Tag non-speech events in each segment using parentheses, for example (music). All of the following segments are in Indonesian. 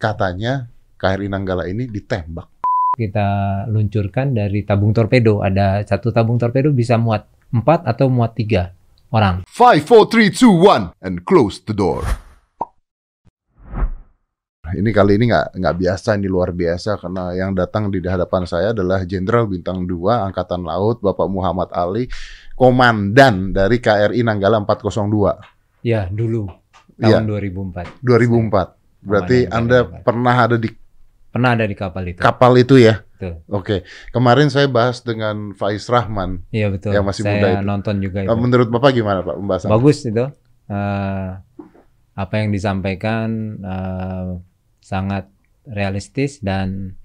katanya KRI Nanggala ini ditembak. kita luncurkan dari tabung torpedo. Ada satu tabung torpedo bisa muat empat atau muat tiga orang. 5, 4, 3, 2, 1, and close the door. Ini kali ini nggak nggak biasa, ini luar biasa karena yang datang di hadapan saya adalah Jenderal Bintang 2 Angkatan Laut Bapak Muhammad Ali, Komandan dari KRI Nanggala 402 Ya, dulu Iya. tahun 2004. 2004. Berarti Anda KRI. pernah ada di Pernah ada di kapal itu. kapal itu ya? Betul. Oke. Kemarin saya bahas dengan Faiz Rahman. Iya betul. Yang masih Saya muda itu. nonton juga itu. Menurut Bapak gimana Pak pembahasan? Bagus itu. Eh, apa yang disampaikan eh, sangat realistis dan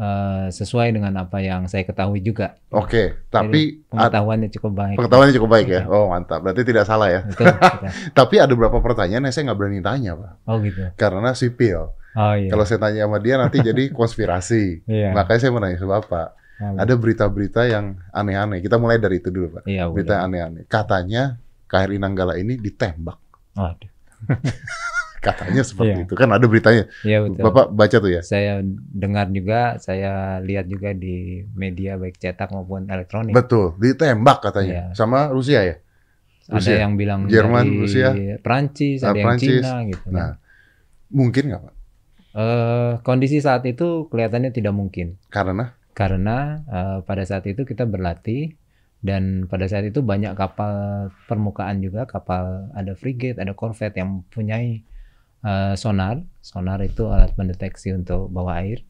eh, sesuai dengan apa yang saya ketahui juga. Oke, tapi ad- Pengetahuannya cukup baik. pengetahuannya cukup baik ya. Oh mantap, berarti tidak salah ya. Betul. (laughs) betul. Tapi ada beberapa pertanyaan yang saya nggak berani tanya Pak, Oh gitu. karena sipil. Oh iya. Kalau saya tanya sama dia nanti jadi (laughs) konspirasi. Iya. Makanya saya mau nanya sama Bapak. Oh, Ada berita-berita yang aneh-aneh. Kita mulai dari itu dulu Pak. Iya. Berita aneh-aneh. Katanya KRI Nanggala ini ditembak. Waduh. (laughs) Katanya seperti Iya. itu. Kan ada beritanya. Iya betul. Bapak baca tuh ya. Saya dengar juga, saya lihat juga di media baik cetak maupun elektronik. Betul, ditembak katanya. Iya. Sama Rusia ya. ada Rusia. yang bilang Jerman, dari Rusia. Perancis, Ah, ada Perancis. yang Cina gitu. Nah, mungkin nggak Pak? Eh, kondisi saat itu kelihatannya tidak mungkin Karena karena eh, pada saat itu kita berlatih dan pada saat itu banyak kapal permukaan juga kapal ada frigate, ada corvette yang mempunyai eh, sonar. Sonar itu alat pendeteksi untuk bawah air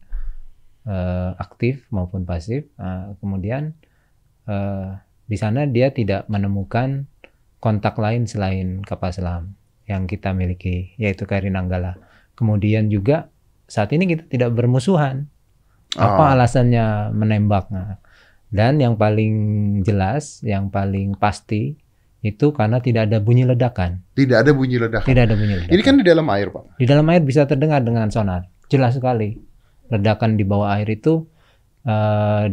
eh, aktif maupun pasif. Eh, kemudian eh, di sana dia tidak menemukan kontak lain selain kapal selam yang kita miliki yaitu KRI Nanggala. Kemudian juga saat ini kita tidak bermusuhan. Apa Ah, alasannya menembak? Nah, dan yang paling jelas, yang paling pasti itu karena tidak ada bunyi ledakan. tidak ada bunyi ledakan. Tidak ada bunyi ledakan. Ini kan di dalam air, Pak. di dalam air bisa terdengar dengan sonar. Jelas sekali. Ledakan di bawah air itu eh,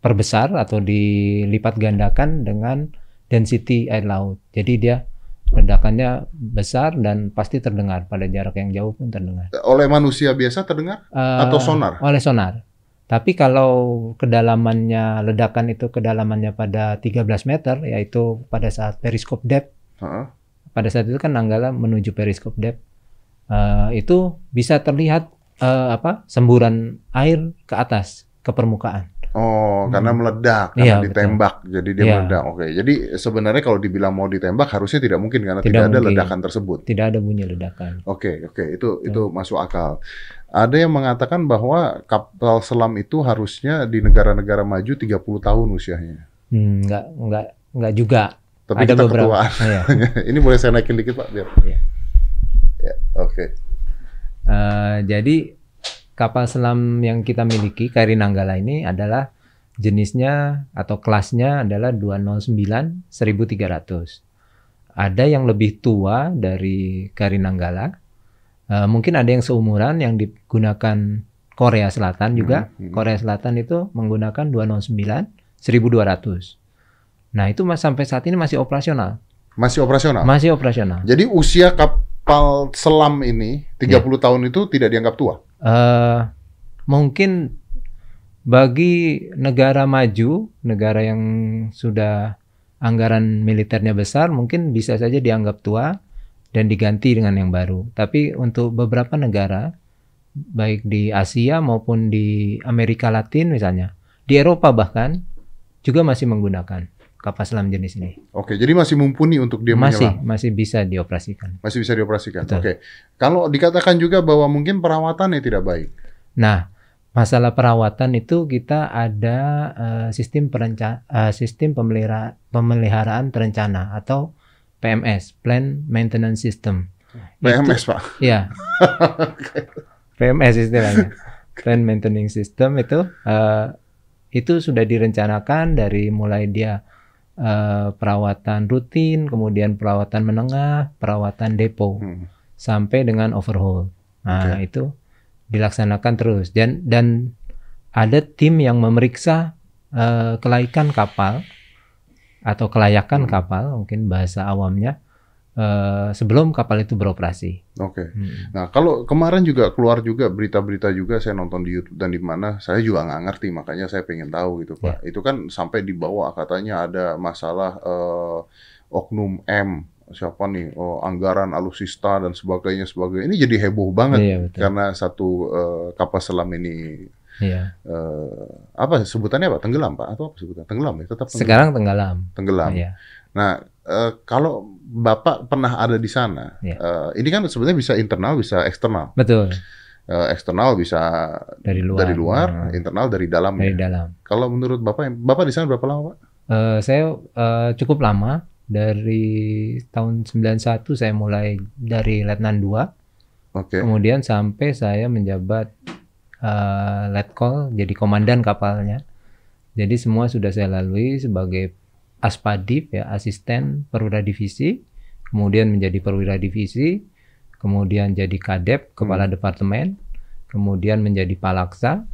diperbesar atau dilipat gandakan dengan density air laut. Jadi dia ledakannya besar dan pasti terdengar pada jarak yang jauh pun terdengar. Oleh manusia biasa terdengar Eh, atau sonar? Oleh sonar. Tapi kalau kedalamannya ledakan itu kedalamannya pada 13 meter yaitu pada saat periskop depth Heeh. pada saat itu kan Nanggala menuju periskop depth eh, itu bisa terlihat eh, apa semburan air ke atas ke permukaan. Oh, Hmm. karena meledak, karena betul. ditembak, jadi dia Iya. meledak. Oke, jadi sebenarnya kalau dibilang mau ditembak harusnya tidak mungkin karena Tidak tidak, ada mungkin. ledakan tersebut. Tidak ada bunyi ledakan. Oke, oke, itu itu masuk akal. Ada yang mengatakan bahwa kapal selam itu harusnya di negara-negara maju 30 tahun usianya. Hmm, enggak enggak enggak juga. Tapi ada kita beberapa. ketuaan. Iya. (laughs) Ini boleh saya naikin dikit, Pak, biar. Iya. Ya, oke. Eh, jadi kapal selam yang kita miliki KRI Nanggala ini adalah jenisnya atau kelasnya adalah 209 1300. Ada yang lebih tua dari KRI Nanggala. Eh, mungkin ada yang seumuran yang digunakan Korea Selatan juga. Hmm, hmm. Korea Selatan itu menggunakan 209 1200. Nah, itu mas sampai saat ini masih operasional. Masih operasional. Masih operasional. Jadi usia kapal selam ini 30 Iya. tahun itu tidak dianggap tua. eh mungkin bagi negara maju, negara yang sudah anggaran militernya besar, mungkin bisa saja dianggap tua dan diganti dengan yang baru. Tapi untuk beberapa negara, baik di Asia maupun di Amerika Latin misalnya, di Eropa bahkan juga masih menggunakan kapal selam jenis ini. Oke, jadi masih mumpuni untuk dia masih menyelam. masih bisa dioperasikan. Masih bisa dioperasikan. Betul. Oke. Kalau dikatakan juga bahwa mungkin perawatannya tidak baik. Nah, masalah perawatan itu kita ada eh, sistem perenca eh, sistem pemelihara pemeliharaan terencana atau PMS, Plan Maintenance System. PMS, Pak. (laughs) Ya. PMS istilahnya. Plan Maintenance System itu eh, itu sudah direncanakan dari mulai dia eh, perawatan rutin, kemudian perawatan menengah, perawatan depo Hmm. sampai dengan overhaul. Nah, itu dilaksanakan terus dan dan ada tim yang memeriksa eh, kelaikan kapal atau kelayakan Hmm. kapal, mungkin bahasa awamnya eh, sebelum kapal itu beroperasi. Oke. Hmm. Nah, kalau kemarin juga keluar juga berita-berita juga saya nonton di YouTube dan di mana saya juga nggak ngerti makanya saya pengen tahu gitu Pak. Itu kan sampai dibawa katanya ada masalah eh, oknum M siapa nih oh, anggaran alusista dan sebagainya sebagainya ini jadi heboh banget Iya, betul. karena satu eh, kapal selam ini Iya. eh, apa sebutannya apa tenggelam Pak atau apa sebutan tenggelam ya tetap tenggelam. Sekarang tenggelam. tenggelam. Iya. Nah, eh, kalau Bapak pernah ada di sana, Iya. eh, ini kan sebenarnya bisa internal, bisa eksternal. Betul. Eh, eksternal bisa Dari luar. dari luar, Nah, internal dari dalam. dari ya. dalam. Kalau menurut Bapak, Bapak di sana berapa lama, Pak? Eh, saya eh, cukup lama dari tahun 91 saya mulai dari letnan 2 Oke. kemudian sampai saya menjabat eh, letkol jadi komandan kapalnya jadi semua sudah saya lalui sebagai aspadip ya asisten perwira divisi kemudian menjadi perwira divisi kemudian jadi kadep kepala departemen kemudian menjadi palaksa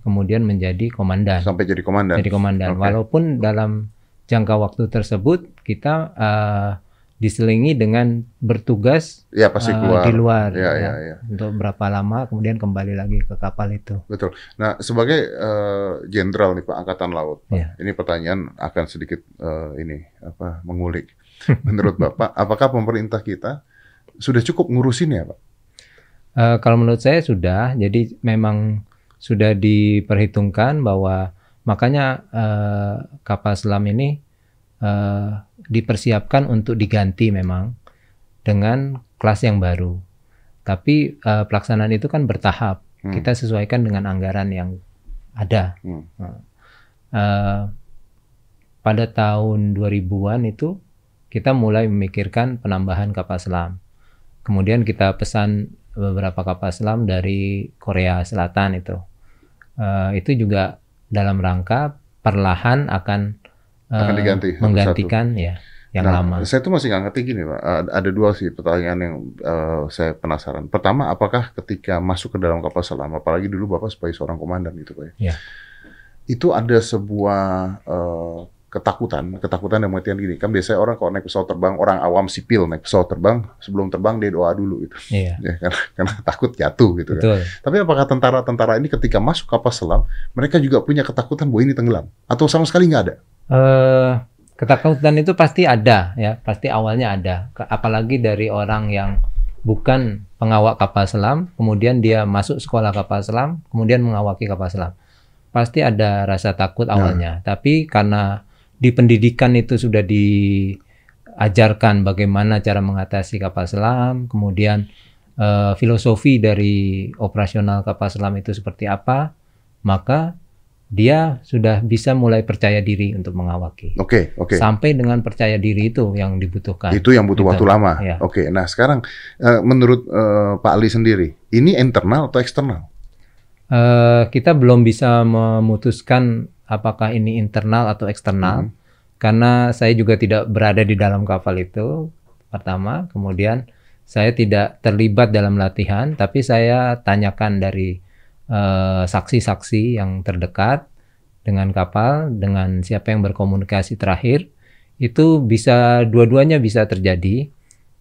kemudian menjadi komandan Sampai jadi komandan. jadi komandan. Oke. Walaupun dalam jangka waktu tersebut kita eh, diselingi dengan bertugas Ya pasti keluar. di luar Ya, ya, ya, ya. untuk berapa lama, kemudian kembali lagi ke kapal itu. Betul. Nah, sebagai eh, jenderal nih Pak Angkatan Laut, Pak, Ya. ini pertanyaan akan sedikit eh, ini apa mengulik. (laughs) Menurut Bapak, apakah pemerintah kita sudah cukup ngurusin ya, Pak? Eh, kalau menurut saya sudah, jadi memang sudah diperhitungkan bahwa makanya eh, kapal selam ini eh, dipersiapkan untuk diganti memang dengan kelas yang baru. Tapi eh, pelaksanaan itu kan bertahap. Hmm. Kita sesuaikan dengan anggaran yang ada. Hmm. Eh, pada tahun 2000-an itu kita mulai memikirkan penambahan kapal selam. Kemudian kita pesan beberapa kapal selam dari Korea Selatan itu. Eh, itu juga dalam rangka perlahan akan, Akan diganti satu-satu. menggantikan ya yang Nah, lama. Saya tuh masih nggak ngerti gini, Pak. Ada- dua sih pertanyaan yang eh, saya penasaran. Pertama, apakah ketika masuk ke dalam kapal selam, apalagi dulu Bapak sebagai seorang komandan gitu, Pak Ya. Itu ada sebuah eh, ketakutan, ketakutan yang pengertian gini. Kan biasanya orang kalau naik pesawat terbang, orang awam sipil naik pesawat terbang, sebelum terbang dia doa dulu gitu. Iya, (laughs) Ya, karena, karena takut jatuh gitu kan. Tapi apakah tentara-tentara ini ketika masuk kapal selam, mereka juga punya ketakutan bahwa ini tenggelam? Atau sama sekali nggak ada? Eh ketakutan itu pasti ada ya, pasti awalnya ada. Apalagi dari orang yang bukan pengawak kapal selam, kemudian dia masuk sekolah kapal selam, kemudian mengawaki kapal selam. Pasti ada rasa takut awalnya. Tapi karena di pendidikan itu sudah diajarkan bagaimana cara mengatasi kapal selam, kemudian eh, filosofi dari operasional kapal selam itu seperti apa, maka dia sudah bisa mulai percaya diri untuk mengawaki. Oke, oke. Sampai dengan percaya diri itu yang dibutuhkan. Itu yang butuh Gitu. waktu lama. Iya. Oke, nah sekarang eh, menurut eh, Pak Ali sendiri, ini internal atau eksternal? Eh, kita belum bisa memutuskan apakah ini internal atau eksternal, Hmm. karena saya juga tidak berada di dalam kapal itu. Pertama, kemudian saya tidak terlibat dalam latihan, tapi saya tanyakan dari eh, saksi-saksi yang terdekat dengan kapal, dengan siapa yang berkomunikasi terakhir, itu bisa dua-duanya bisa terjadi.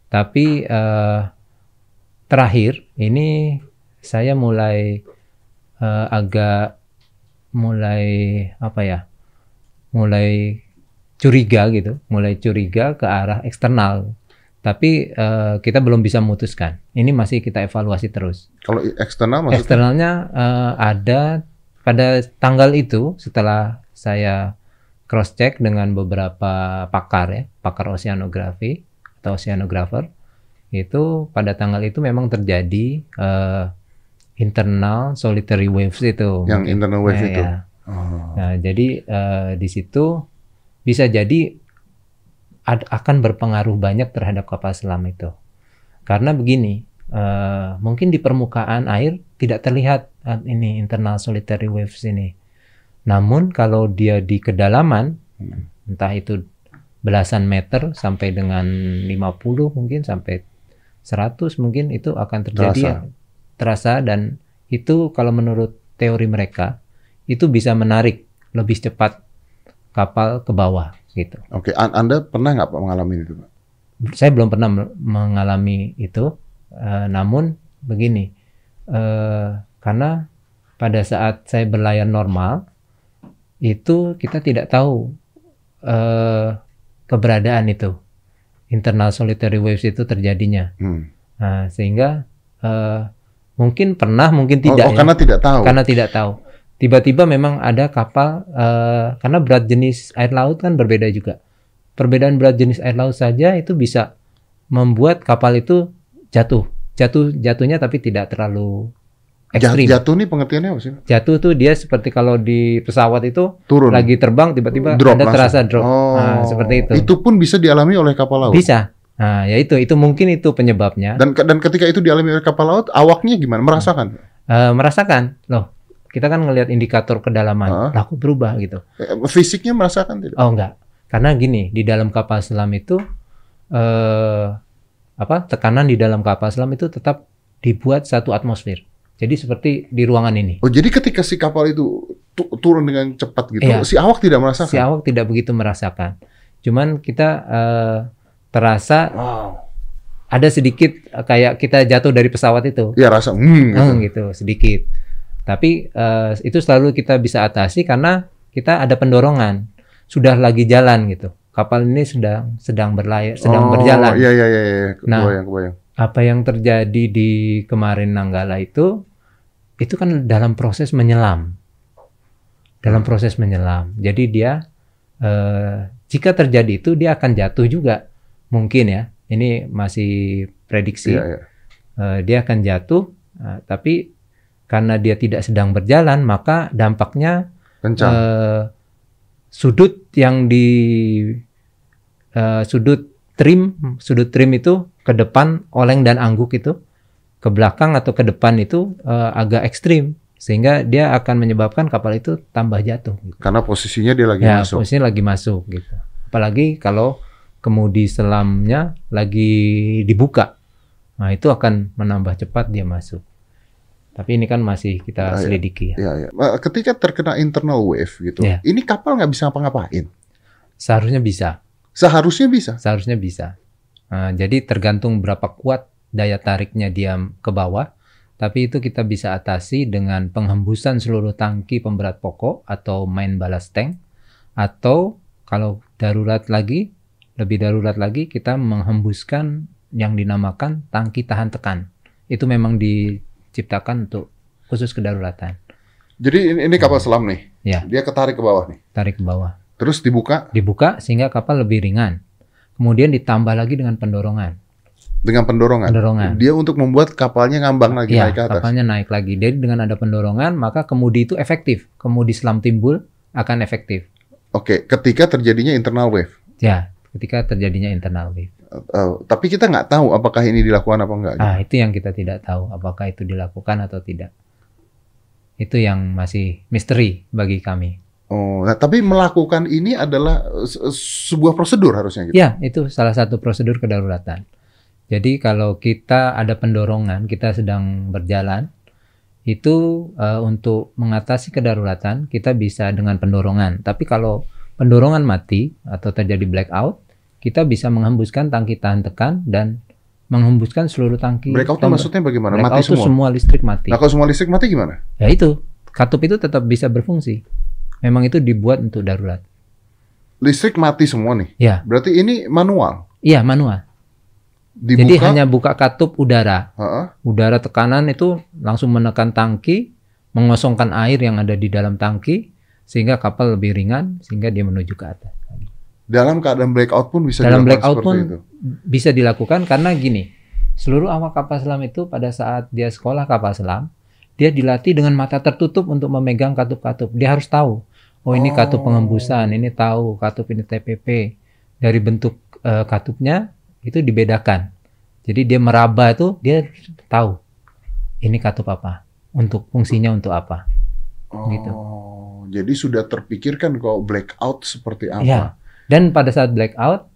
Tapi eh, terakhir ini saya mulai eh, agak mulai apa ya mulai curiga gitu mulai curiga ke arah eksternal tapi eh, kita belum bisa memutuskan ini masih kita evaluasi terus Kalau eksternal maksudnya? eksternalnya eh, ada pada tanggal itu setelah saya cross check dengan beberapa pakar ya pakar oceanografi atau oceanographer itu pada tanggal itu memang terjadi eh, internal solitary waves itu Yang mungkin. internal wave Ya, itu. ya. Oh. Nah, jadi eh, di situ bisa jadi ad- akan berpengaruh banyak terhadap kapal selam itu. Karena begini, eh, mungkin di permukaan air tidak terlihat eh, ini internal solitary waves ini. Namun kalau dia di kedalaman, entah itu belasan meter sampai dengan 50 mungkin sampai 100 mungkin itu akan terjadi Terasa. terasa dan itu kalau menurut teori mereka itu bisa menarik lebih cepat kapal ke bawah gitu. Oke, An- Anda pernah nggak Pak mengalami itu, Pak? saya belum pernah me- mengalami itu. Eh, namun begini, eh, karena pada saat saya berlayar normal itu kita tidak tahu eh, keberadaan itu internal solitary waves itu terjadinya. Hmm. Nah, sehingga eh, mungkin pernah, mungkin Oh, tidak oh, ya karena tidak tahu. karena tidak tahu. Tiba-tiba memang ada kapal eh, karena berat jenis air laut kan berbeda juga. Perbedaan berat jenis air laut saja itu bisa membuat kapal itu jatuh. Jatuh jatuhnya tapi tidak terlalu ekstrim. jatuh nih pengertiannya apa sih? Jatuh tuh dia seperti kalau di pesawat itu Turun. lagi terbang tiba-tiba Drop ada langsung. terasa drop. Oh, Nah, seperti itu. Itu pun bisa dialami oleh kapal laut. Bisa. Nah, ya itu itu mungkin itu penyebabnya. Dan dan ketika itu dialami oleh kapal laut, awaknya gimana? Merasakan? Eh, merasakan, loh, kita kan ngelihat indikator kedalaman, Hah? lah kok berubah gitu. Eh, Fisiknya merasakan tidak? Oh enggak, karena gini di dalam kapal selam itu eh apa tekanan di dalam kapal selam itu tetap dibuat satu atmosfer. Jadi seperti di ruangan ini. Oh, jadi ketika si kapal itu tu- turun dengan cepat gitu, Iya. si awak tidak merasakan. Si awak tidak begitu merasakan. Cuman kita eh, terasa Wow. ada sedikit eh, kayak kita jatuh dari pesawat itu. Ya rasa hmm, gitu. Hmm, gitu sedikit. Tapi eh, itu selalu kita bisa atasi karena kita ada pendorongan. Sudah lagi jalan gitu. Kapal ini sedang sedang berlayar, sedang Oh, berjalan. Iya iya iya, iya. Nah. kebayang kebayang. Apa yang terjadi di kemarin Nanggala itu itu kan dalam proses menyelam. Dalam proses menyelam. Jadi dia eh, jika terjadi itu dia akan jatuh juga. Mungkin ya. Ini masih prediksi. Iya iya. Eh, dia akan jatuh, eh, tapi karena dia tidak sedang berjalan, maka dampaknya Kencang. eh, sudut yang di eh, sudut trim, sudut trim itu ke depan oleng dan angguk itu, ke belakang atau ke depan itu eh, agak ekstrim, sehingga dia akan menyebabkan kapal itu tambah jatuh. gitu. Karena posisinya dia lagi ya, masuk. posisinya lagi masuk gitu. Apalagi kalau kemudi selamnya lagi dibuka. Nah, itu akan menambah cepat dia masuk. Tapi ini kan masih kita ya. selidiki ya. Iya. Eh, Ketika terkena internal wave gitu, Iya. ini kapal nggak bisa ngapa-ngapain. Seharusnya bisa, Seharusnya bisa. seharusnya bisa. Nah, jadi tergantung berapa kuat daya tariknya dia ke bawah. Tapi itu kita bisa atasi dengan penghembusan seluruh tangki pemberat pokok atau main ballast tank. Atau kalau darurat lagi, lebih darurat lagi, kita menghembuskan yang dinamakan tangki tahan tekan. Itu memang diciptakan untuk khusus kedaruratan. Jadi ini, ini kapal selam nih. Ya. Dia ketarik ke bawah nih. Tarik ke bawah. Terus dibuka Dibuka sehingga kapal lebih ringan. Kemudian ditambah lagi dengan pendorongan. dengan pendorongan. Pendorongan. Dia untuk membuat kapalnya ngambang lagi Iya, naik ke atas. kapalnya naik lagi. Jadi dengan ada pendorongan, maka kemudi itu efektif. Kemudi selam timbul akan efektif. Oke, ketika terjadinya internal wave. Ya, ketika terjadinya internal wave. Eh, tapi kita nggak tahu apakah ini dilakukan apa enggak. Ah, itu yang kita tidak tahu apakah itu dilakukan atau tidak. Itu yang masih misteri bagi kami. Oh, nah, tapi melakukan ini adalah eh, se- sebuah prosedur harusnya gitu. Ya, itu salah satu prosedur kedaruratan. Jadi kalau kita ada pendorongan, kita sedang berjalan, itu eh, untuk mengatasi kedaruratan kita bisa dengan pendorongan. Tapi kalau pendorongan mati atau terjadi blackout, kita bisa menghembuskan tangki tahan tekan dan menghembuskan seluruh tangki. Blackout itu maksudnya bagaimana? Blackout Mati itu semua. semua listrik mati. Nah, kalau semua listrik mati gimana? Ya itu, katup itu tetap bisa berfungsi. Memang itu dibuat untuk darurat. Listrik mati semua nih. Ya, Berarti ini manual. iya manual. Dibuka. Jadi hanya buka katup udara. Heeh. udara tekanan itu langsung menekan tangki, mengosongkan air yang ada di dalam tangki, sehingga kapal lebih ringan, sehingga dia menuju ke atas. Dalam keadaan blackout pun bisa Dalam dilakukan blackout pun itu. bisa dilakukan karena gini, seluruh awak kapal selam itu pada saat dia sekolah kapal selam, dia dilatih dengan mata tertutup untuk memegang katup-katup. Dia harus tahu, oh ini katup Oh. pengembusan, ini tahu katup ini TPP. Dari bentuk eh, katupnya itu dibedakan. Jadi dia meraba itu dia tahu ini katup apa, untuk fungsinya untuk apa. Oh, gitu. jadi sudah terpikirkan kalau blackout seperti apa? Iya. Dan pada saat blackout,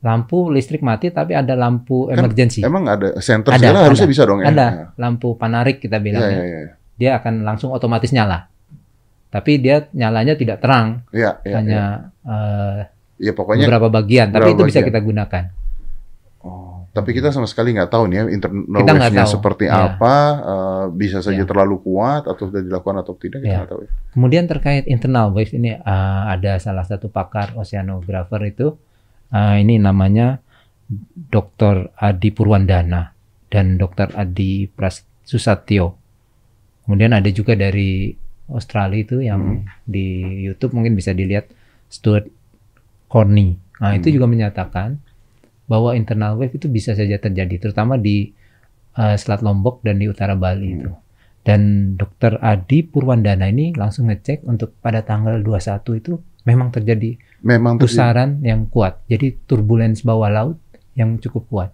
lampu listrik mati tapi ada lampu Kan emergency. Emang ada center Ada, segala harusnya ada. bisa dong ya? ada lampu panarik kita Iya, bilangnya. iya, iya. Dia akan langsung otomatis nyala. Tapi dia nyalanya tidak terang, Iya, iya, hanya iya. eh, Iya, pokoknya beberapa bagian. Tapi beberapa itu bisa bagian. kita gunakan. Oh, tapi kita sama sekali nggak tahu nih ya internal wave-nya seperti Ya. apa, eh, bisa saja Ya. terlalu kuat atau sudah dilakukan atau tidak kita Ya. nggak tahu. Ya. Kemudian terkait internal wave ini eh, ada salah satu pakar oceanographer itu eh, ini namanya Dr. Adi Purwandana dan Dr. Adi Pras Susatyo. Kemudian ada juga dari Australia itu yang di YouTube mungkin bisa dilihat Stuart Corney. Nah, itu Hmm. juga menyatakan bahwa internal wave itu bisa saja terjadi terutama di eh, Selat Lombok dan di utara Bali Hmm. itu. Dan Dr. Adi Purwandana ini langsung ngecek untuk pada tanggal 21 itu memang terjadi Memang terjadi pusaran yang kuat. Jadi turbulence bawah laut yang cukup kuat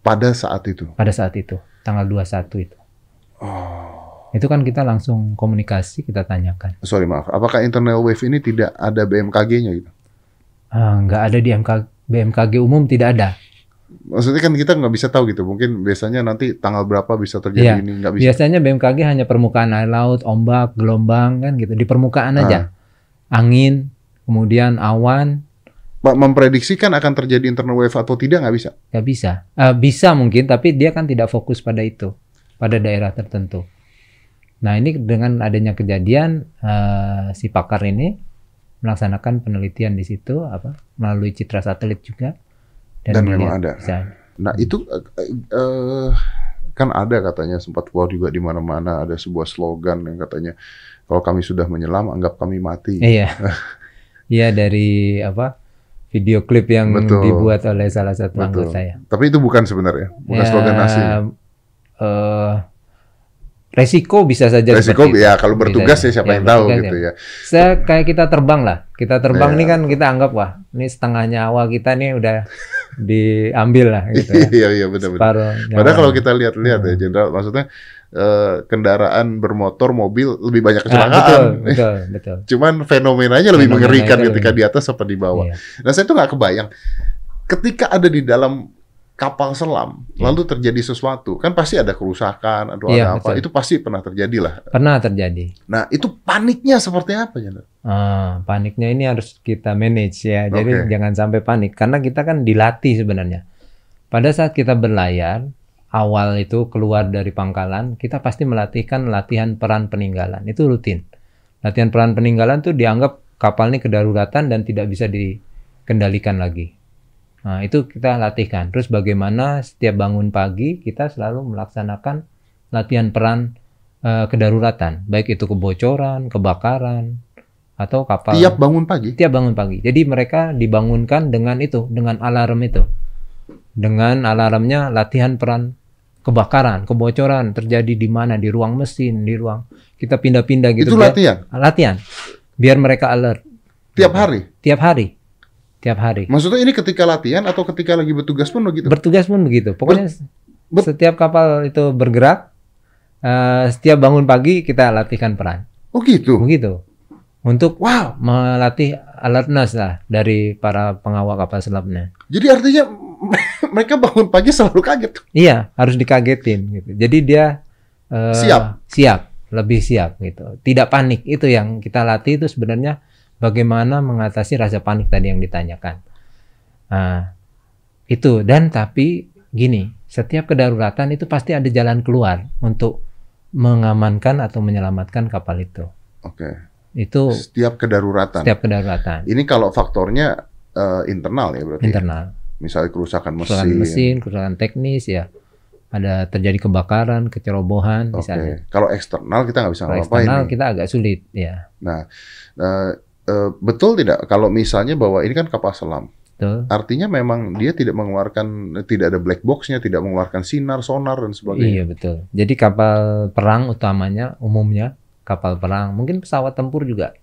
pada saat itu. pada saat itu, tanggal 21 itu. Oh, Itu kan kita langsung komunikasi, kita tanyakan. sorry maaf. Apakah internal wave ini tidak ada BMKG-nya gitu? Ah, nggak ada di MK, BMKG umum tidak ada. Maksudnya kan kita nggak bisa tahu gitu. Mungkin biasanya nanti tanggal berapa bisa terjadi Iya. ini nggak bisa. Biasanya BMKG hanya permukaan air laut, ombak, gelombang kan gitu di permukaan aja. Angin, kemudian awan, Pak memprediksikan akan terjadi internal wave atau tidak nggak bisa. nggak bisa. Eh, bisa mungkin, tapi dia kan tidak fokus pada itu, pada daerah tertentu. Nah ini dengan adanya kejadian eh, si pakar ini melaksanakan penelitian di situ apa melalui citra satelit juga Dan memang melihat ada. bisa. Nah itu eh, eh, kan ada katanya sempat keluar juga di mana-mana ada sebuah slogan yang katanya kalau kami sudah menyelam anggap kami mati. Iya, (laughs) iya dari apa video klip yang Betul. dibuat oleh salah satu Betul. anggota ya. Tapi itu bukan sebenarnya, bukan Ya, slogan aslinya. eh, resiko bisa saja Resiko ya kalau bertugas Bisa ya siapa aja. yang Ya, tahu gitu ya. Saya kayak kita terbang lah. Kita terbang Iya. nih kan kita anggap wah, ini setengah nyawa kita nih udah diambil lah gitu ya. (laughs) Iya iya benar-benar. Separuh nyawa. Padahal kalau kita lihat-lihat ya Hmm. Jenderal, maksudnya eh, kendaraan bermotor, mobil lebih banyak Ah, betul, kecelakaan. betul, betul. (laughs) Cuman fenomenanya lebih mengerikan ketika lebih- di atas apa di bawah. Iya. Nah saya tuh nggak kebayang ketika ada di dalam kapal selam Iya. lalu terjadi sesuatu kan pasti ada kerusakan atau ada apa betul. itu pasti pernah terjadi lah. Pernah terjadi. Nah itu paniknya seperti apa ya? Ah, paniknya ini harus kita manage ya. Jadi Oke. jangan sampai panik karena kita kan dilatih sebenarnya. Pada saat kita berlayar, awal itu keluar dari pangkalan, kita pasti melatihkan latihan peran peninggalan. Itu rutin. Latihan peran peninggalan tuh dianggap kapal ini kedaruratan dan tidak bisa dikendalikan lagi. Nah, itu kita latihkan. Terus bagaimana setiap bangun pagi kita selalu melaksanakan latihan peran eh, kedaruratan, baik itu kebocoran, kebakaran, atau kapal Tiap bangun pagi. tiap bangun pagi. Jadi mereka dibangunkan dengan itu, dengan alarm itu. Dengan alarmnya latihan peran kebakaran, kebocoran terjadi di mana, di ruang mesin, di ruang kita pindah-pindah gitu. itu biar- latihan latihan. Biar mereka alert tiap hari. tiap hari. Tiap hari. Maksudnya ini ketika latihan atau ketika lagi bertugas pun begitu. Bertugas pun begitu. Pokoknya ber- setiap kapal itu bergerak eh, setiap bangun pagi kita latihkan peran. oh gitu. Begitu. Untuk Wow. melatih alertness lah dari para pengawal kapal selamnya. Jadi artinya (laughs) mereka bangun pagi selalu kaget. Iya, harus dikagetin gitu. Jadi dia eh, Siap. siap, lebih siap gitu. Tidak panik. Itu yang kita latih itu sebenarnya bagaimana mengatasi rasa panik tadi yang ditanyakan. Nah, itu dan tapi gini, setiap kedaruratan itu pasti ada jalan keluar untuk mengamankan atau menyelamatkan kapal itu. Oke. Itu Setiap kedaruratan. setiap kedaruratan Ini kalau faktornya eh, internal ya berarti. internal. Misalnya kerusakan mesin. kerusakan mesin, kerusakan teknis ya. Ada terjadi kebakaran, kecerobohan Oke. misalnya. Kalau eksternal kita nggak bisa Kalau ngapain. eksternal kita agak sulit ya. Nah, eh, eh, betul tidak kalau misalnya bahwa ini kan kapal selam, Betul. artinya memang dia tidak mengeluarkan, tidak ada black boxnya, tidak mengeluarkan sinar, sonar dan sebagainya. Iya betul. Jadi kapal perang utamanya umumnya kapal perang, mungkin pesawat tempur juga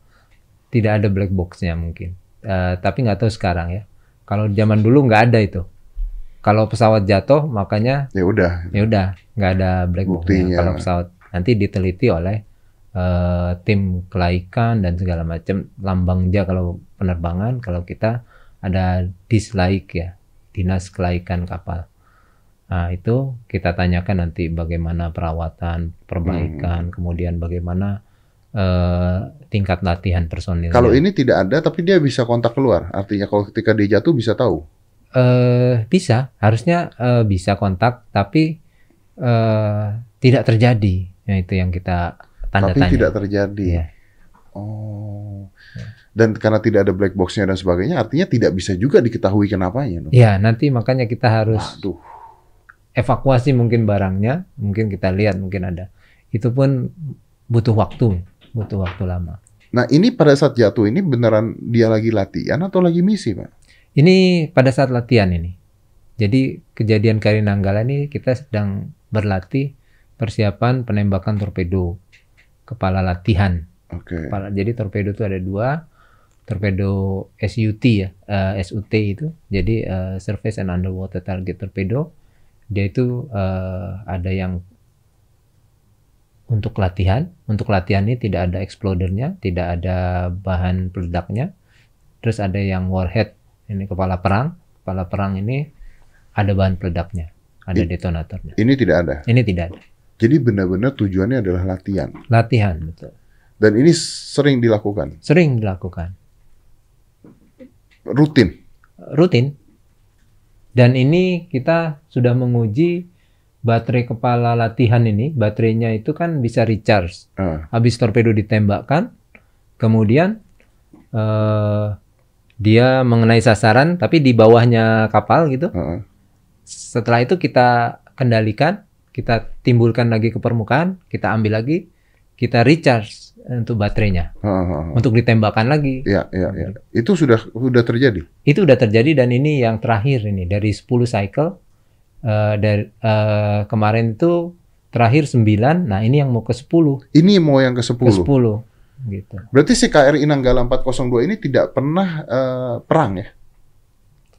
tidak ada black boxnya mungkin. Eh, tapi nggak tahu sekarang ya. Kalau zaman dulu nggak ada itu. Kalau pesawat jatuh makanya Ya udah, ya udah nggak ada black boxnya. Kalau pesawat nanti diteliti oleh eh, tim kelaikan dan segala macam lambangnya kalau penerbangan. Kalau kita ada dislaik ya dinas kelaikan kapal. Nah itu kita tanyakan nanti bagaimana perawatan, perbaikan, Hmm. kemudian bagaimana eh, tingkat latihan personilnya. kalau ini tidak ada, tapi dia bisa kontak keluar. Artinya kalau ketika dia jatuh bisa tahu. eh bisa, harusnya eh, bisa kontak, tapi eh, tidak terjadi. Nah, itu yang kita tanda Tapi tanya. tidak terjadi. Iya. Oh. Dan karena tidak ada black box-nya dan sebagainya, artinya tidak bisa juga diketahui kenapanya. Ya, nanti makanya kita harus Waduh. evakuasi mungkin barangnya, mungkin kita lihat mungkin ada. Itu pun butuh waktu, butuh waktu lama. Nah ini pada saat jatuh ini beneran dia lagi latihan atau lagi misi, Pak? Ini pada saat latihan ini. Jadi kejadian Kri Nanggala ini kita sedang berlatih persiapan penembakan torpedo kepala latihan. Oke. Kepala, jadi torpedo itu ada dua, torpedo SUT ya, eh, SUT itu. Jadi eh, Surface and Underwater Target Torpedo. Dia itu eh, ada yang untuk latihan. Untuk latihan ini tidak ada explodernya, tidak ada bahan peledaknya. Terus ada yang warhead, ini kepala perang. Kepala perang ini ada bahan peledaknya, ada I- detonatornya. Ini tidak ada. Ini tidak ada. Jadi benar-benar tujuannya adalah latihan. Latihan betul. Dan ini sering dilakukan, Sering dilakukan. rutin. rutin. Dan ini kita sudah menguji baterai kepala latihan ini, baterainya itu kan bisa recharge. Ah, Habis torpedo ditembakkan, kemudian eh, dia mengenai sasaran, tapi di bawahnya kapal gitu. ah. Setelah itu kita kendalikan, kita timbulkan lagi ke permukaan, kita ambil lagi, kita recharge untuk baterainya, Ah, ah, ah. untuk ditembakkan lagi. Ya, ya, ya. Itu sudah sudah terjadi. Itu udah terjadi dan ini yang terakhir ini dari 10 cycle eh, dari eh, kemarin itu terakhir 9. Nah, ini yang mau ke 10, Ini mau yang ke ke-10. 10 gitu. Berarti si KRI Nanggala 402 ini tidak pernah eh, perang ya?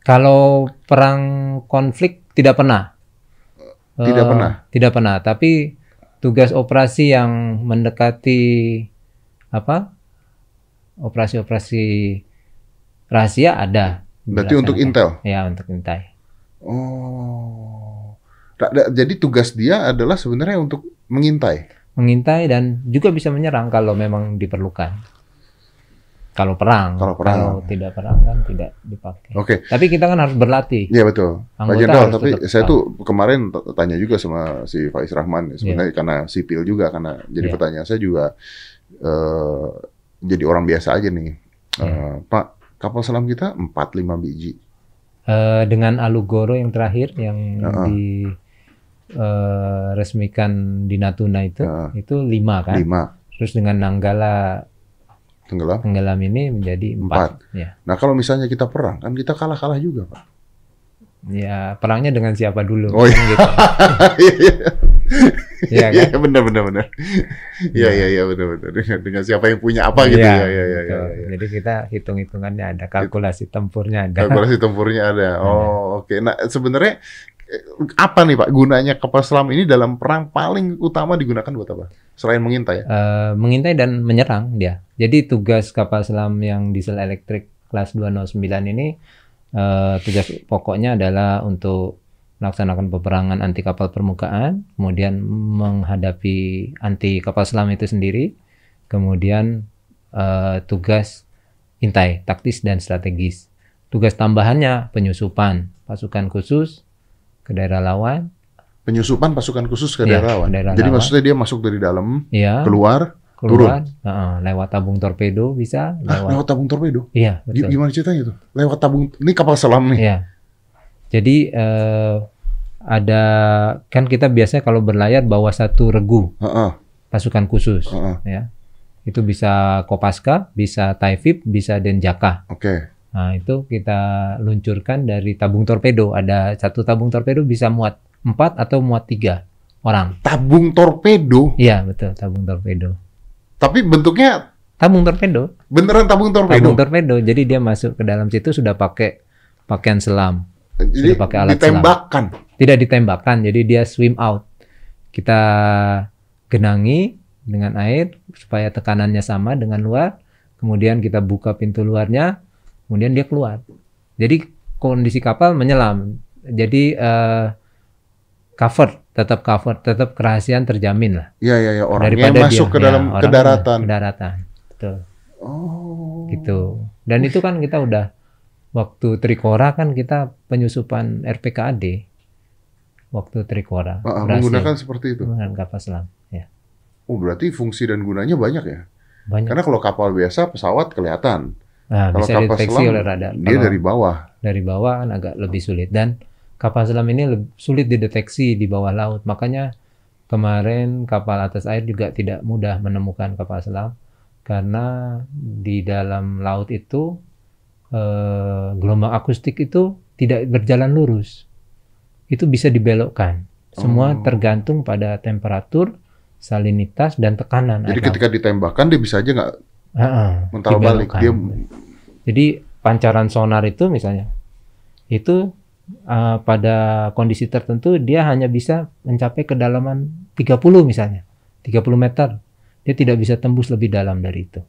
Kalau perang konflik tidak pernah. Tidak Eh, pernah? Tidak pernah, tapi tugas operasi yang mendekati apa? Operasi-operasi rahasia ada. Berarti untuk intel. Ya, untuk intai. Oh. Jadi tugas dia adalah sebenarnya untuk mengintai. mengintai dan juga bisa menyerang kalau memang diperlukan. Kalau perang, Kalau perang. kalau tidak perang kan tidak dipakai. Oke. Tapi kita kan harus berlatih. Iya betul, Pak Jenderal. Tapi saya tahu. tuh kemarin tanya juga sama si Faiz Rahman, ya, sebenarnya karena sipil juga, karena jadi Iya. pertanyaan saya juga eh, jadi orang biasa aja nih, Iya. Eh, Pak. Kapal selam kita 4-5 biji. Eh, dengan Alugoro yang terakhir yang Heeh. di eh, resmikan di Natuna itu, Heeh. itu lima kan. 5 Terus dengan Nanggala tenggelam. tenggelam ini menjadi empat. Ya, Nah kalau misalnya kita perang, kan kita kalah-kalah juga, Pak. ya perangnya dengan siapa dulu? Oh, iya. gitu. (laughs) Iya kan? Iya benar benar benar. Iya iya iya benar benar. Dengan, dengan siapa yang punya apa gitu Iya, ya. Iya iya iya. iya. Jadi kita hitung-hitungannya ada, kalkulasi tempurnya ada. Kalkulasi tempurnya ada. Oh, oke. Nah, sebenarnya apa nih Pak gunanya kapal selam ini dalam perang paling utama digunakan buat apa? Selain mengintai? Eh, mengintai dan menyerang dia. Jadi tugas kapal selam yang diesel elektrik kelas 209 ini eh, tugas pokoknya adalah untuk melaksanakan peperangan anti kapal permukaan, kemudian menghadapi anti kapal selam itu sendiri, kemudian eh, tugas intai taktis dan strategis. Tugas tambahannya penyusupan pasukan khusus ke daerah lawan, Penyusupan pasukan khusus ke Iya, daerah lawan. daerah Jadi lawan. maksudnya dia masuk dari dalam, ya keluar, keluar, Heeh, lewat tabung torpedo bisa, lewat lewat tabung torpedo. Iya, betul. Gimana ceritanya tuh? Lewat tabung ini kapal selam nih. Iya. Jadi eh, ada kan kita biasanya kalau berlayar bawa satu regu Heeh, pasukan khusus heeh. ya. Itu bisa Kopaska, bisa Taifib, bisa Denjaka. Oke. Nah, itu kita luncurkan dari tabung torpedo. Ada satu tabung torpedo bisa muat empat atau muat tiga orang. Tabung torpedo, Iya, betul, tabung torpedo. tapi bentuknya Tabung torpedo, beneran tabung torpedo. tabung torpedo. Jadi dia masuk ke dalam situ sudah pakai pakaian selam. Jadi Sudah pakai alat ditembakkan. tidak ditembakkan jadi dia swim out kita genangi dengan air supaya tekanannya sama dengan luar kemudian kita buka pintu luarnya kemudian dia keluar jadi kondisi kapal menyelam jadi eh, cover tetap cover tetap kerahasiaan terjamin lah Iya iya iya orangnya daripada masuk dia ke ya, dalam ke orangnya daratan. ke daratan betul Oh. gitu dan itu kan kita udah waktu Trikora kan kita penyusupan RPKAD waktu Trikora. Ah, ah, menggunakan seperti itu. menggunakan kapal selam. Ya, Oh, berarti fungsi dan gunanya banyak ya? banyak. Karena kalau kapal biasa pesawat kelihatan. Nah, kalau bisa kapal deteksi selam, oleh radar. Dia Kalau dari bawah. dari bawah kan agak lebih sulit dan kapal selam ini sulit dideteksi di bawah laut. Makanya kemarin kapal atas air juga tidak mudah menemukan kapal selam karena di dalam laut itu eh, gelombang akustik itu tidak berjalan lurus. Itu bisa dibelokkan. Semua Oh. tergantung pada temperatur, salinitas dan tekanan. Jadi air laut. ketika ditembakkan dia bisa aja nggak Heeh, mental balik. Dia Jadi pancaran sonar itu misalnya itu uh, pada kondisi tertentu dia hanya bisa mencapai kedalaman 30 misalnya. 30 meter. Dia tidak bisa tembus lebih dalam dari itu.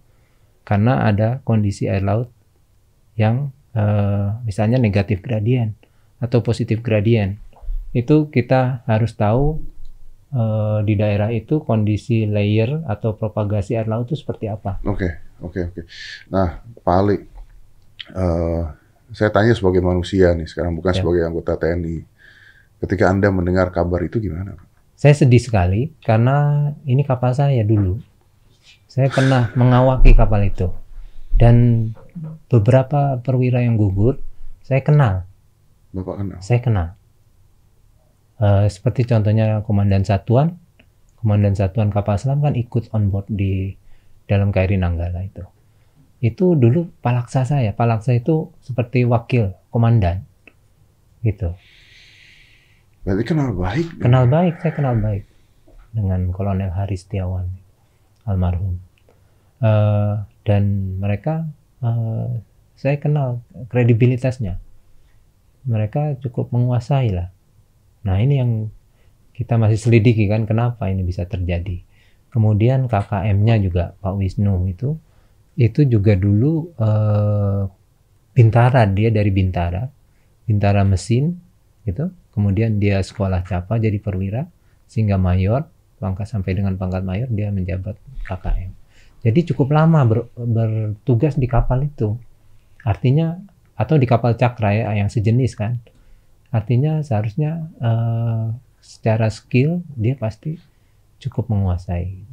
Karena ada kondisi air laut yang uh, misalnya negatif gradien atau positif gradien. Itu kita harus tahu uh, di daerah itu kondisi layer atau propagasi air laut itu seperti apa. Oke, oke, oke. Nah, Pak Ali, eh, saya tanya sebagai manusia nih sekarang bukan Ya. sebagai anggota TNI. Ketika Anda mendengar kabar itu gimana? Saya sedih sekali karena ini kapal saya dulu. Saya pernah mengawaki kapal itu. Dan beberapa perwira yang gugur, saya kenal. Bapak kenal? Saya kenal. Eh, seperti contohnya komandan satuan, komandan satuan kapal selam kan ikut on board di dalam KRI Nanggala itu. Itu dulu palaksa saya. Palaksa itu seperti wakil komandan. Gitu. Berarti kenal baik. Kenal baik, saya kenal baik dengan Kolonel Haris Setiawan, almarhum. Eh, dan mereka, eh, saya kenal kredibilitasnya. Mereka cukup menguasai lah. Nah ini yang kita masih selidiki kan, kenapa ini bisa terjadi. Kemudian KKM-nya juga Pak Wisnu itu, itu juga dulu eh, Bintara, dia dari Bintara, Bintara mesin, gitu. Kemudian dia sekolah capa jadi perwira sehingga mayor, pangkat sampai dengan pangkat mayor dia menjabat KKM. Jadi cukup lama ber- bertugas di kapal itu. Artinya atau di kapal cakra ya yang sejenis kan. Artinya seharusnya eh, secara skill dia pasti cukup menguasai.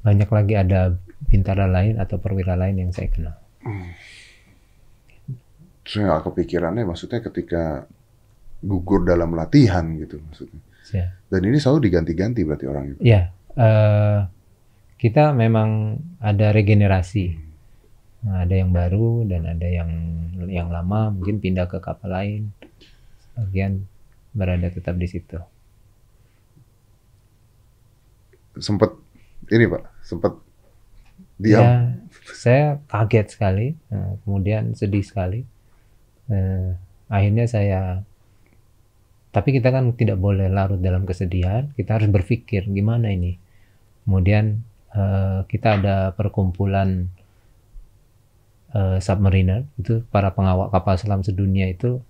Banyak lagi ada bintara lain atau perwira lain yang saya kenal. Saya nggak kepikirannya maksudnya ketika gugur dalam latihan gitu maksudnya. Ya. Dan ini selalu diganti-ganti berarti orang itu. Ya, eh, kita memang ada regenerasi. Nah, ada yang baru dan ada yang yang lama mungkin pindah ke kapal lain. Bagian berada tetap di situ. Sempet ini Pak, sempet diam. Ya, saya kaget sekali, eh, kemudian sedih sekali. Eh, akhirnya saya, tapi kita kan tidak boleh larut dalam kesedihan. Kita harus berpikir gimana ini. Kemudian eh, kita ada perkumpulan eh, submariner itu para pengawal kapal selam sedunia itu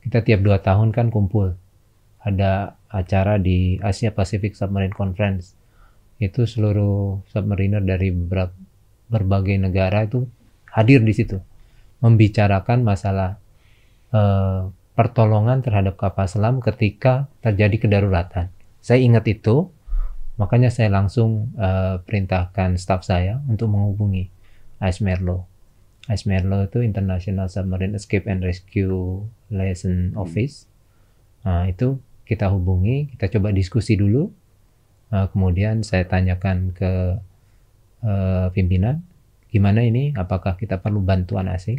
kita tiap dua tahun kan kumpul. Ada acara di Asia Pacific Submarine Conference itu seluruh submariner dari ber- berbagai negara itu hadir di situ membicarakan masalah eh, pertolongan terhadap kapal selam ketika terjadi kedaruratan. Saya ingat itu, makanya saya langsung eh, perintahkan staf saya untuk menghubungi AS Merlo. AS Merlo itu International Submarine Escape and Rescue Liaison Office. Nah, itu kita hubungi, kita coba diskusi dulu. Nah, kemudian saya tanyakan ke eh, pimpinan, gimana ini? Apakah kita perlu bantuan asing?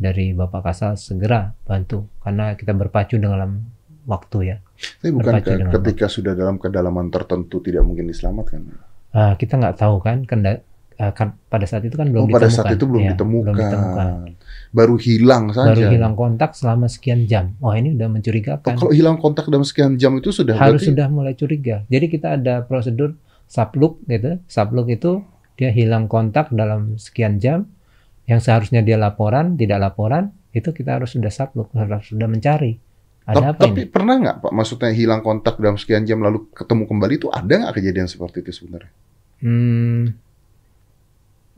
Dari Bapak Kasal segera bantu, karena kita berpacu dalam waktu ya. Tapi bukan ke- ketika sudah dalam kedalaman tertentu tidak mungkin diselamatkan. Ah, kita nggak tahu kan, kenda- ah, kan pada saat itu kan belum Oh, ditemukan. pada saat itu belum Ya, ditemukan. belum ditemukan. Baru hilang saja. Baru hilang kontak selama sekian jam. Wah ini udah Oh, mencurigakan. Kalau hilang kontak dalam sekian jam itu sudah harus berarti sudah mulai curiga. Jadi kita ada prosedur sublook gitu. Sublook itu dia hilang kontak dalam sekian jam. Yang seharusnya dia laporan, tidak laporan, itu kita harus sudah sublook, harus sudah mencari. Ada Tap- apa tapi ini? pernah nggak Pak? Maksudnya hilang kontak dalam sekian jam lalu ketemu kembali itu ada nggak kejadian seperti itu sebenarnya? Hmm,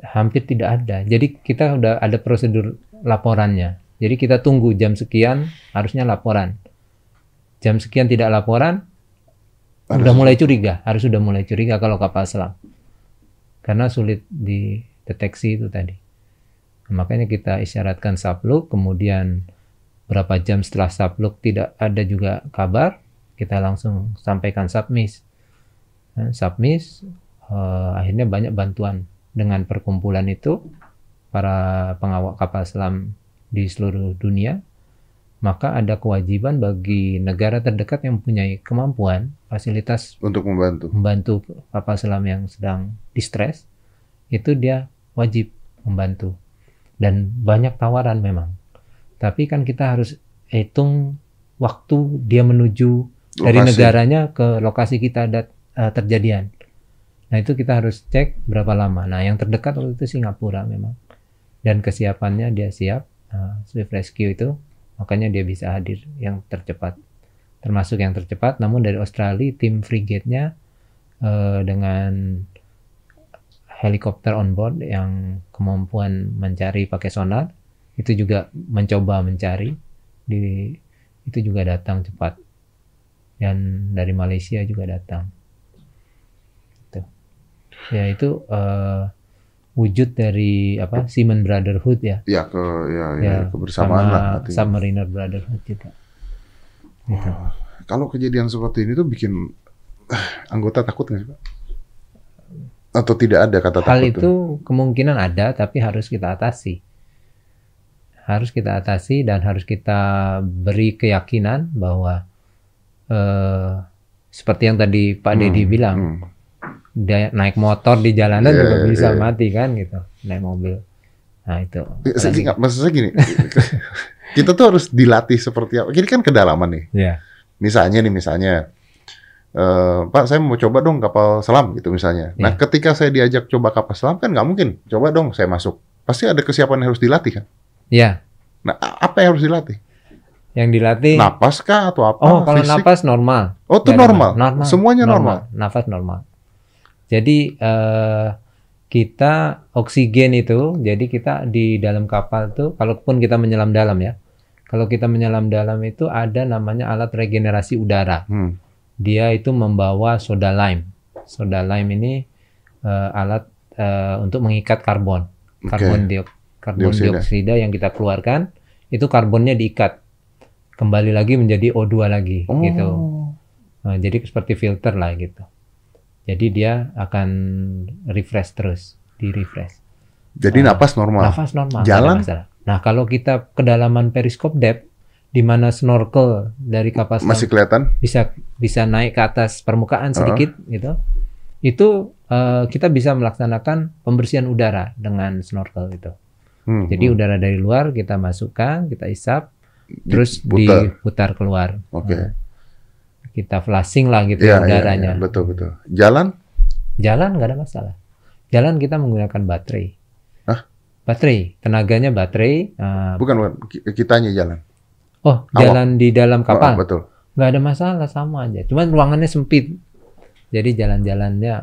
hampir tidak ada. Jadi kita udah ada prosedur laporannya. Jadi kita tunggu jam sekian harusnya laporan. Jam sekian tidak laporan, Harus- udah mulai curiga. Harus sudah mulai curiga kalau kapal selam. Karena sulit dideteksi itu tadi. Makanya kita isyaratkan sublook, kemudian berapa jam setelah sublook tidak ada juga kabar, kita langsung sampaikan submiss. Nah, submiss, eh, akhirnya banyak bantuan dengan perkumpulan itu, para pengawal kapal selam di seluruh dunia, maka ada kewajiban bagi negara terdekat yang mempunyai kemampuan, fasilitas Untuk membantu. membantu kapal selam yang sedang distress, itu dia wajib membantu. Dan banyak tawaran memang. Tapi kan kita harus hitung waktu dia menuju dari Lokasi. negaranya ke lokasi kita ada eh, terjadian. Nah itu kita harus cek berapa lama. Nah yang terdekat waktu itu Singapura memang. Dan kesiapannya dia siap, eh, Swift Rescue itu, makanya dia bisa hadir yang tercepat. Termasuk yang tercepat, namun dari Australia tim frigate-nya eh, dengan helikopter on board yang kemampuan mencari pakai sonar itu juga mencoba mencari di itu juga datang cepat dan dari Malaysia juga datang ya itu eh, wujud dari apa Seaman Brotherhood ya Ya ke ya, ya, ya kebersamaan sama lah. artinya. Submariner Brotherhood juga gitu. Wah, Kalau kejadian seperti ini tuh bikin eh, anggota takut nggak sih Pak? Atau tidak ada kata Hal takut itu tuh? kemungkinan ada, tapi harus kita atasi. Harus kita atasi dan harus kita beri keyakinan bahwa eh, seperti yang tadi Pak Dedi Hmm, bilang, hmm. Naik motor di jalanan Iya, juga bisa iya. mati kan gitu, naik mobil. Nah itu. Saya nggak- maksud saya gini, (laughs) kita tuh harus dilatih seperti apa? Ini kan kedalaman nih. Ya, Misalnya nih, misalnya, eh, Pak, saya mau coba dong kapal selam gitu misalnya. Nah, Iya. ketika saya diajak coba kapal selam kan nggak mungkin. Coba dong, saya masuk. Pasti ada kesiapan yang harus dilatih kan. ya. Nah, a- apa yang harus dilatih? Yang dilatih. Napas kah atau apa? oh, kalau Fisik? napas normal. Oh, itu normal. ma- normal. Semuanya normal. Nafas normal. Jadi eh, kita oksigen itu, jadi kita di dalam kapal tuh, kalaupun kita menyelam dalam ya, kalau kita menyelam dalam itu ada namanya alat regenerasi udara. Hmm. Dia itu membawa soda lime. Soda lime ini eh, alat eh, untuk mengikat karbon. Karbon diok- karbon Dioksida. dioksida yang kita keluarkan itu karbonnya diikat kembali lagi menjadi O2 lagi Oh. gitu. Nah, jadi seperti filter lah gitu. Jadi dia akan refresh terus, di refresh. Jadi Ah, napas normal. Nafas normal. Jalan? Nah kalau kita kedalaman periskop depth, di mana snorkel dari kapal Masih kelihatan? bisa bisa naik ke atas permukaan Ah. sedikit gitu, itu eh, kita bisa melaksanakan pembersihan udara dengan snorkel itu. Hmm, Jadi hmm. udara dari luar kita masukkan, kita isap, terus Diputar. diputar keluar. Oke. Nah, kita flashing lah gitu Iya, iya, udaranya. iya, betul betul. Jalan? Jalan nggak ada masalah. Jalan kita menggunakan baterai. Hah? Baterai, tenaganya baterai. eh, Bukan, bukan. Ki- Kitanya jalan. oh, Awak. jalan di dalam Ah, kapal. betul. nggak ada masalah sama aja. Cuman ruangannya sempit. Jadi jalan-jalannya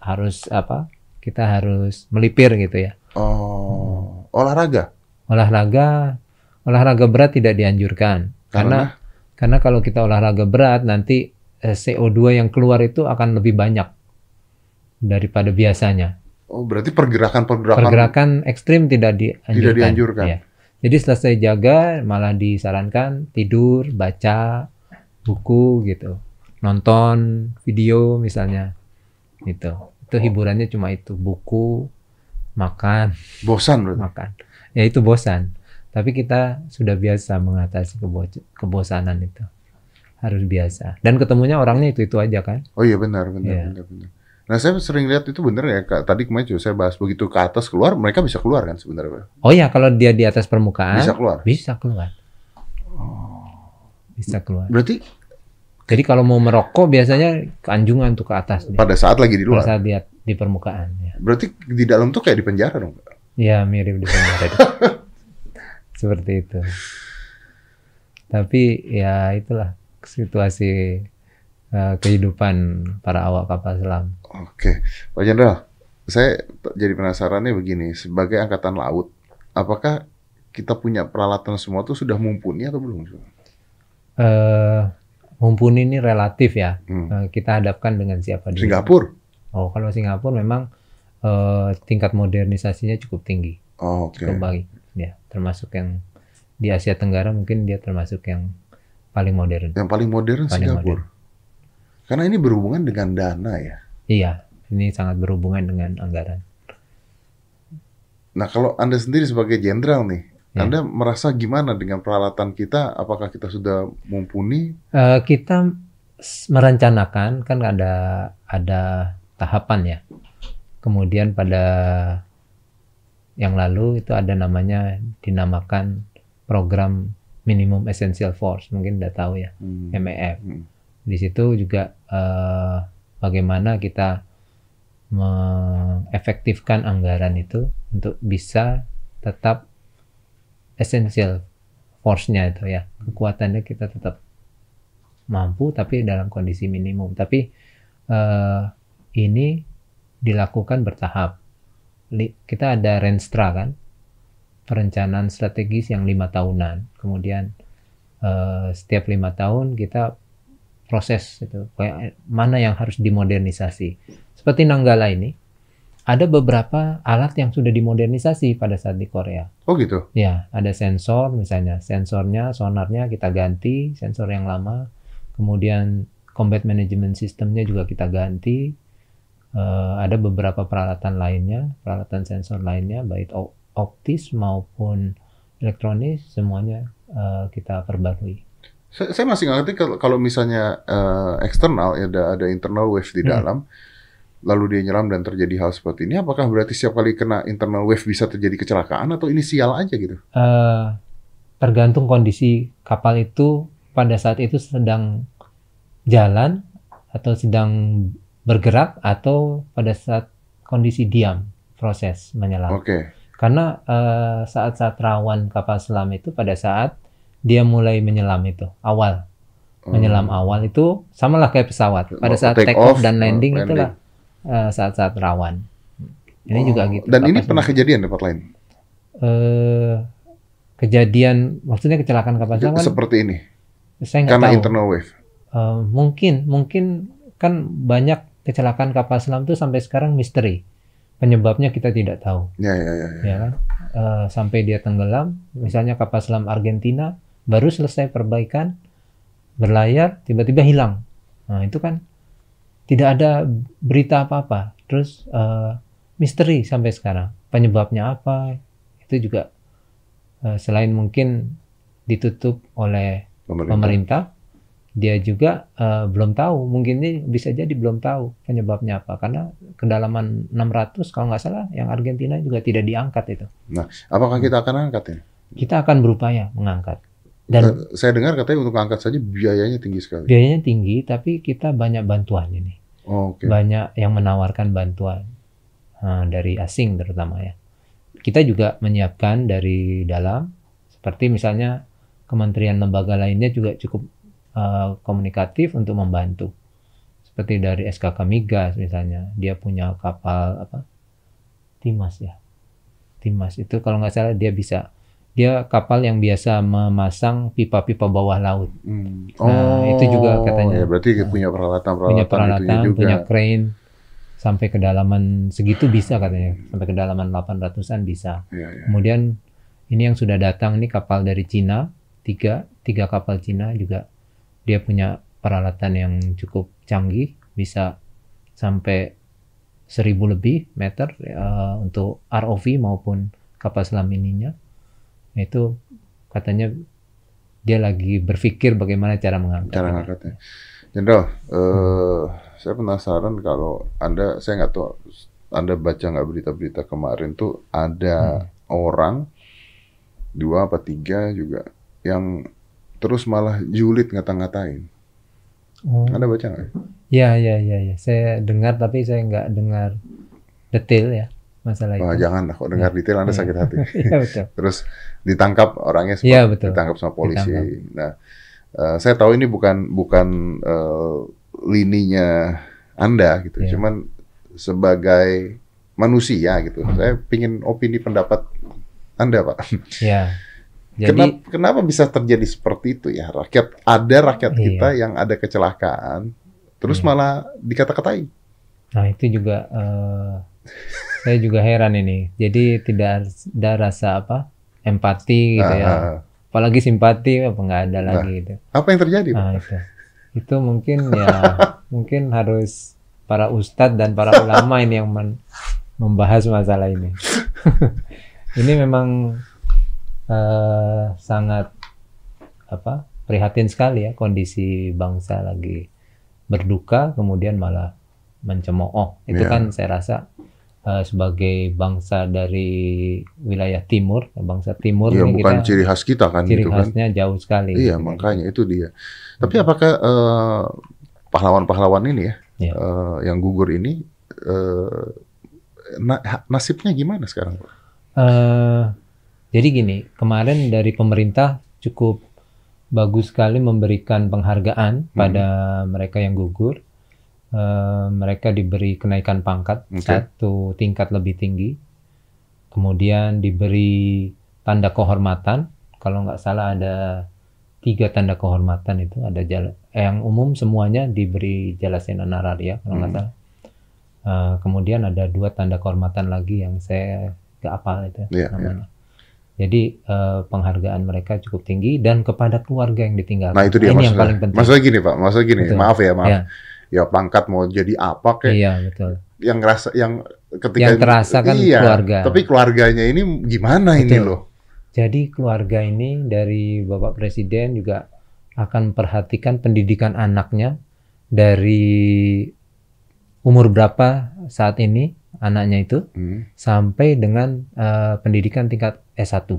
harus apa? Kita harus melipir gitu ya. Oh, olahraga. Olahraga, olahraga berat tidak dianjurkan karena karena kalau kita olahraga berat nanti eh, CO2 yang keluar itu akan lebih banyak daripada biasanya. Oh, berarti pergerakan-pergerakan Pergerakan ekstrim tidak dianjurkan. Tidak dianjurkan. Ya. Jadi selesai jaga malah disarankan tidur, baca buku gitu, nonton video misalnya, gitu. Itu hiburannya cuma itu buku, makan, bosan berarti. makan. Ya itu bosan. Tapi kita sudah biasa mengatasi kebo- kebosanan itu. Harus biasa. Dan ketemunya orangnya itu-itu aja kan. Oh iya benar, benar, Iya. benar, benar. Nah, saya sering lihat itu bener ya, Kak. Tadi kemarin juga saya bahas begitu ke atas keluar, mereka bisa keluar kan sebenarnya. Oh ya, kalau dia di atas permukaan Bisa keluar. bisa keluar. Bisa keluar. Berarti Jadi kalau mau merokok biasanya keanjungan tuh ke atas dia. pada saat lagi di Pada luar. saat dia di permukaan ya. Berarti di dalam tuh kayak di penjara dong. Pak? Ya mirip di penjara. (laughs) Seperti itu. Tapi ya itulah situasi eh, kehidupan para awak kapal selam. Oke, Pak Jenderal. saya jadi penasarannya begini, sebagai angkatan laut, apakah kita punya peralatan semua tuh sudah mumpuni atau belum? Eh, mumpuni ini relatif ya. Hmm. Eh, kita hadapkan dengan siapa dulu. Singapura. Oh, kalau Singapura memang eh, tingkat modernisasinya cukup tinggi, Oh, oke. cukup baik. Ya, termasuk yang di Asia Tenggara mungkin dia termasuk yang paling modern. Yang paling modern Paling Singapura. Karena ini berhubungan dengan dana ya. Iya, ini sangat berhubungan dengan anggaran. Nah, kalau Anda sendiri sebagai jenderal nih, Ya. Anda merasa gimana dengan peralatan kita? Apakah kita sudah mumpuni? Eh, kita merencanakan kan ada ada tahapan ya. Kemudian pada yang lalu itu ada namanya dinamakan program minimum essential force mungkin udah tahu ya Hmm. MEF. Hmm. Di situ juga eh, bagaimana kita mengefektifkan anggaran itu untuk bisa tetap essential force-nya itu ya kekuatannya kita tetap mampu tapi dalam kondisi minimum tapi eh, ini dilakukan bertahap kita ada Renstra kan perencanaan strategis yang lima tahunan kemudian eh, setiap lima tahun kita proses itu kayak mana yang harus dimodernisasi seperti Nanggala ini ada beberapa alat yang sudah dimodernisasi pada saat di Korea Oh gitu. Ya, ada sensor misalnya. Sensornya, sonarnya kita ganti, sensor yang lama. Kemudian combat management systemnya juga kita ganti. Eh, ada beberapa peralatan lainnya, peralatan sensor lainnya, baik op- optis maupun elektronis, semuanya eh, kita perbarui. Saya, saya masih nggak ngerti kalau, kalau misalnya eh, eksternal ya ada ada internal wave di Hmm. dalam, lalu dia nyelam dan terjadi hal seperti ini, apakah berarti setiap kali kena internal wave bisa terjadi kecelakaan atau ini sial aja gitu? Eh, tergantung kondisi kapal itu pada saat itu sedang jalan atau sedang bergerak atau pada saat kondisi diam proses menyelam. Oke. Karena eh, saat-saat rawan kapal selam itu pada saat dia mulai menyelam itu awal Hmm. menyelam awal itu samalah kayak pesawat pada Oh, saat take take, off, off, dan oh, landing, landing. itulah eh, saat-saat rawan. Ini Oh, juga gitu. Dan ini pernah selam. kejadian di tempat lain? eh, kejadian maksudnya kecelakaan kapal selam kan Seperti ini? saya nggak Karena tahu. internal wave? Eh, mungkin mungkin kan banyak kecelakaan kapal selam itu sampai sekarang misteri. Penyebabnya kita tidak tahu, Ya, ya, ya. ya. ya kan? Eh, sampai dia tenggelam, misalnya kapal selam Argentina baru selesai perbaikan, berlayar tiba-tiba hilang. Nah, itu kan tidak ada berita apa-apa. Terus eh, misteri sampai sekarang. Penyebabnya apa? Itu juga eh, selain mungkin ditutup oleh Pemerintah. pemerintah dia juga eh, belum tahu mungkin ini bisa jadi belum tahu penyebabnya apa karena kedalaman 600 kalau nggak salah yang Argentina juga tidak diangkat itu Apakah kita akan angkat ini? kita akan berupaya mengangkat dan Eh, saya dengar katanya untuk angkat saja biayanya tinggi sekali. biayanya tinggi tapi kita banyak bantuannya nih Oh, Oke. banyak yang menawarkan bantuan Nah, dari asing terutama ya kita juga menyiapkan dari dalam seperti misalnya kementerian lembaga lainnya juga cukup eh, komunikatif untuk membantu seperti dari SKK Migas misalnya dia punya kapal apa Timas ya Timas itu kalau nggak salah dia bisa dia kapal yang biasa memasang pipa-pipa bawah laut Hmm. Nah, itu juga katanya. Ya, berarti Nah, punya peralatan-peralatan punya itunya peralatan, juga. punya crane sampai kedalaman segitu bisa katanya, sampai kedalaman 800-an bisa. Ya, ya. Kemudian ini yang sudah datang ini kapal dari Cina, tiga, tiga kapal Cina juga dia punya peralatan yang cukup canggih, bisa sampai seribu lebih meter eh, untuk ROV maupun kapal selam ininya. Itu katanya dia lagi berpikir bagaimana cara mengangkat. cara ini. ngangkatnya. Jenderal, eh, saya penasaran kalau Anda, saya nggak tahu, Anda baca nggak berita-berita kemarin tuh ada orang dua apa tiga juga yang terus malah julid ngata-ngatain. Oh. Anda baca nggak? Ya, ya, ya, ya. Saya dengar tapi saya nggak dengar detail ya masalah itu. jangan lah, kok dengar detail Anda Iya. sakit hati. Iya (laughs) betul. Terus ditangkap orangnya sempat Iya, betul. ditangkap sama polisi. Ditangkap. Nah, eh, saya tahu ini bukan bukan eh, lininya Anda gitu. Iya. Cuman sebagai manusia gitu. Saya pingin opini pendapat Anda, Pak. Ya. Jadi kenapa, kenapa bisa terjadi seperti itu ya? Rakyat ada rakyat Iya. kita yang ada kecelakaan, terus Iya. malah dikata-katain. Nah itu juga eh, saya juga heran ini. Jadi tidak ada rasa apa empati gitu ya. Ah, ah. Apalagi simpati apa nggak ada lagi gitu. Apa yang terjadi? Nah itu itu mungkin ya (laughs) mungkin harus para ustadz dan para ulama ini yang men- membahas masalah ini. (laughs) (laughs) ini memang eh, sangat apa prihatin sekali ya kondisi bangsa lagi berduka kemudian malah mencemooh. Itu Iya. kan saya rasa eh, sebagai bangsa dari wilayah timur, bangsa timur ini bukan kita ciri khas kita kan ciri gitu kan. khasnya jauh sekali. Iya, gitu. makanya itu dia. Tapi apakah eh, pahlawan-pahlawan ini ya, Iya. eh, yang gugur ini na- nasibnya gimana sekarang? Pak? Eh, jadi gini, kemarin dari pemerintah cukup bagus sekali memberikan penghargaan Hmm. pada mereka yang gugur. Eh, mereka diberi kenaikan pangkat Oke. satu tingkat lebih tinggi. Kemudian diberi tanda kehormatan. Kalau nggak salah ada tiga tanda kehormatan itu ada jala, eh, yang umum semuanya diberi Jalasena Nararia kalau nggak Hmm. salah. Eh, kemudian ada dua tanda kehormatan lagi yang saya nggak apal itu Iya, namanya. Jadi eh, penghargaan mereka cukup tinggi dan kepada keluarga yang ditinggalkan. Nah itu dia ini yang maksudnya. paling penting. Maksudnya gini Pak, maksudnya gini, Betul. maaf ya, maaf. Iya. Ya pangkat mau jadi apa kayak Iya betul. yang ngerasa yang ketika Yang terasa kan iya, keluarga. Tapi keluarganya ini gimana ini Betul. loh? Jadi keluarga ini dari Bapak Presiden juga akan perhatikan pendidikan anaknya dari umur berapa saat ini anaknya itu Hmm. sampai dengan eh, pendidikan tingkat S1.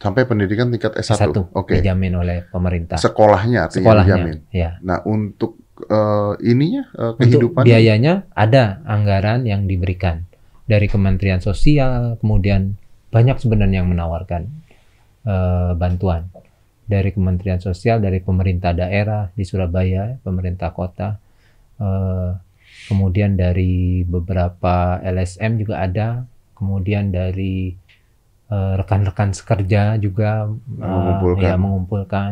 Sampai pendidikan tingkat S1. S1 Oke. dijamin oleh pemerintah. Sekolahnya artinya Sekolahnya. dijamin. Ya. Nah, untuk eh, ininya eh, Untuk kehidupan biayanya ada anggaran yang diberikan dari Kementerian Sosial, kemudian banyak sebenarnya yang menawarkan eh, bantuan dari Kementerian Sosial, dari pemerintah daerah di Surabaya, pemerintah kota, eh, kemudian dari beberapa LSM juga ada, kemudian dari eh, rekan-rekan sekerja juga eh, Mengumpulkan. ya, mengumpulkan.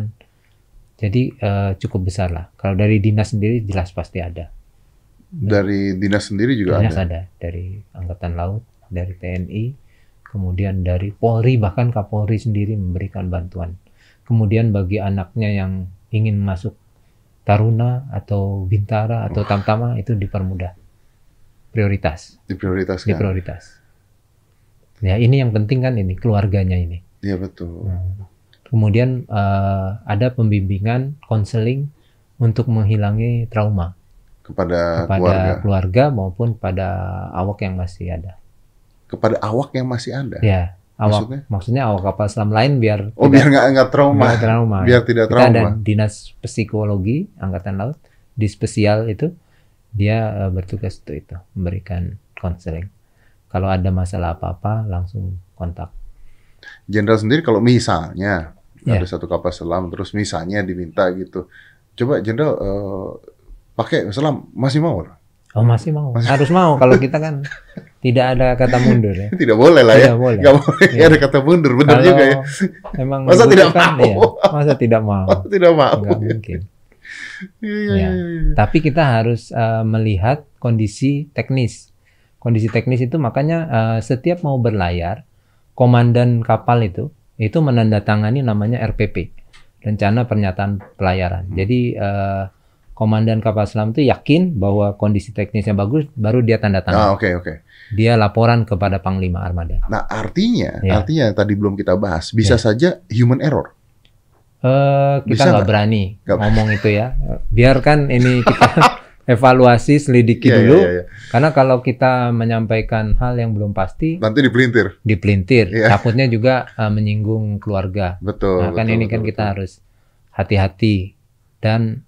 Jadi eh, cukup besar lah. Kalau dari dinas sendiri jelas pasti ada. dari dinas sendiri juga Dinas ada. ada dari Angkatan Laut, dari TNI, kemudian dari Polri bahkan Kapolri sendiri memberikan bantuan. Kemudian bagi anaknya yang ingin masuk Taruna atau Bintara atau Tamtama itu dipermudah. Prioritas, Diprioritaskan. diprioritas. Ya ini yang penting kan ini keluarganya ini. Iya betul. Kemudian eh, ada pembimbingan konseling untuk menghilangi trauma Kepada, kepada keluarga. keluarga maupun pada awak yang masih ada. Kepada awak yang masih ada. Ya, awak Maksudnya? maksudnya, awak kapal selam lain biar Oh, biar nggak nggak trauma. trauma. Biar tidak Kita ada trauma. dinas psikologi angkatan laut di spesial itu dia eh, bertugas untuk itu memberikan konseling. Kalau ada masalah apa-apa langsung kontak. Jenderal sendiri kalau misalnya Ya. ada satu kapal selam terus misalnya diminta gitu. Coba jenderal eh, pakai selam masih mau? Oh masih mau, harus mau kalau kita kan (laughs) tidak ada kata mundur ya. Tidak boleh lah ya. Tidak boleh. Nggak boleh Iya. ada kata mundur. Benar Kalau juga ya. Memang Masa tidak dibutuhkan, mau? iya. masa tidak mau? Oh, tidak mau. Nggak mungkin. Iya, iya, Ya. iya, iya. Tapi kita harus eh, melihat kondisi teknis. Kondisi teknis itu makanya eh, setiap mau berlayar, komandan kapal itu itu menandatangani namanya RPP, rencana pernyataan pelayaran. Hmm. Jadi eh, komandan kapal selam itu yakin bahwa kondisi teknisnya bagus, baru dia tanda Ah, tangan. oke oke. Dia laporan kepada panglima armada. Nah, artinya, Ya. artinya tadi belum kita bahas, bisa Ya. saja human error. Eh, kita nggak berani Nggak- ngomong (laughs) itu ya. Biarkan ini kita (laughs) evaluasi, selidiki Iya, dulu. iya, iya. Karena kalau kita menyampaikan hal yang belum pasti, Nanti dipelintir. dipelintir. Iya. Takutnya juga uh, menyinggung keluarga. Betul. Nah, kan betul, ini betul, kan betul. kita harus hati-hati dan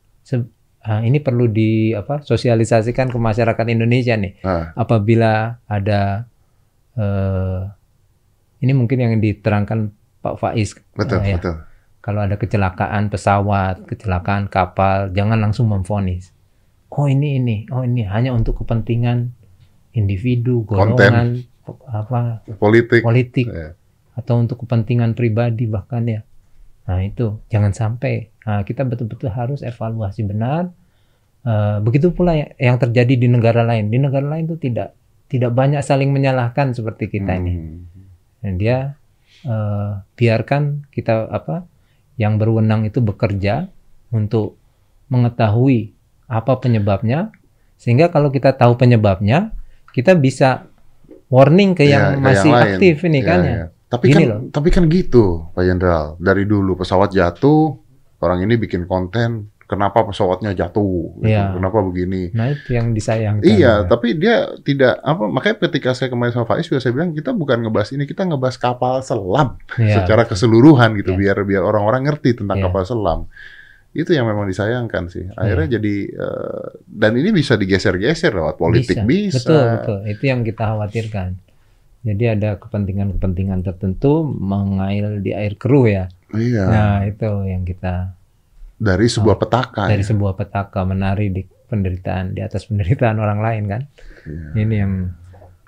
uh, ini perlu di apa sosialisasikan ke masyarakat Indonesia nih. Ah. Apabila ada uh, ini mungkin yang diterangkan Pak Faiz Betul, uh, ya. betul. Kalau ada kecelakaan pesawat, kecelakaan kapal, jangan langsung memvonis. Oh ini ini, oh ini hanya untuk kepentingan individu, Konten. golongan, apa Politik. politik Ya. atau untuk kepentingan pribadi bahkan ya. Nah itu jangan sampai Nah, kita betul-betul harus evaluasi benar. Eh, begitu pula yang, yang terjadi di negara lain. Di negara lain itu tidak tidak banyak saling menyalahkan seperti kita ini. Hmm. Dan dia eh, biarkan kita apa yang berwenang itu bekerja untuk mengetahui apa penyebabnya sehingga kalau kita tahu penyebabnya kita bisa warning ke Ya, yang ke masih lain. aktif ini Ya, kan ya. ya. Tapi Gini kan loh. tapi kan gitu, Pak Jenderal. Dari dulu pesawat jatuh, orang ini bikin konten, kenapa pesawatnya jatuh? gitu. Iya. Kenapa begini? Nah itu yang disayangkan. Iya, ya. tapi dia tidak apa makanya ketika saya kemarin sama Faiz saya bilang kita bukan ngebahas ini, kita ngebahas kapal selam Iya. secara keseluruhan gitu Iya. biar biar orang-orang ngerti tentang Iya. kapal selam. Itu yang memang disayangkan sih. Akhirnya jadi eh, dan ini bisa digeser-geser lewat politik bisa. Betul, betul. Itu yang kita khawatirkan. Jadi ada kepentingan-kepentingan tertentu mengail di air keruh ya. Iya. Nah itu yang kita dari sebuah petaka. dari ya. sebuah petaka menari di penderitaan di atas penderitaan (laughs) orang lain kan. Iya. Ini yang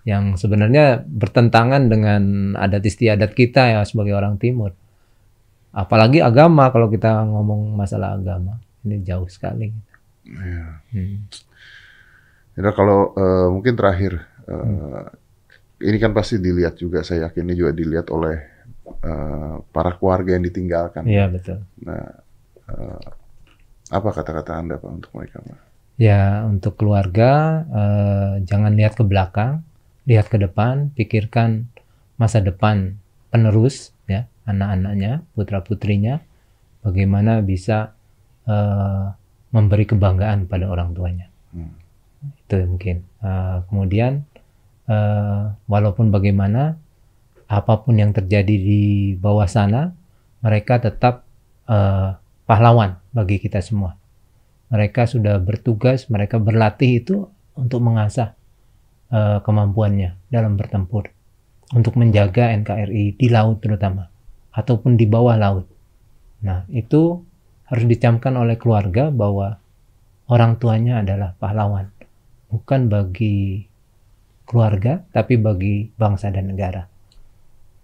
yang sebenarnya bertentangan dengan adat istiadat kita ya sebagai orang timur. Apalagi agama kalau kita ngomong masalah agama ini jauh sekali. Iya. Hmm. Ya, kalau eh, mungkin terakhir, eh, Hmm. Ini kan pasti dilihat juga, saya yakin ini juga dilihat oleh eh, para keluarga yang ditinggalkan. Iya betul. Nah, eh, apa kata-kata anda pak untuk mereka? Pak? Ya, untuk keluarga eh, jangan lihat ke belakang, lihat ke depan, pikirkan masa depan penerus ya, anak-anaknya, putra-putrinya, bagaimana bisa eh, memberi kebanggaan pada orang tuanya. Hmm. Itu mungkin. Eh, kemudian eh, walaupun bagaimana apa pun yang terjadi di bawah sana, mereka tetap eh, pahlawan bagi kita semua mereka sudah bertugas, mereka berlatih itu untuk mengasah eh, kemampuannya dalam bertempur, untuk menjaga NKRI di laut terutama, ataupun di bawah laut. Nah, itu harus dicamkan oleh keluarga bahwa orang tuanya adalah pahlawan, bukan bagi keluarga, tapi bagi bangsa dan negara.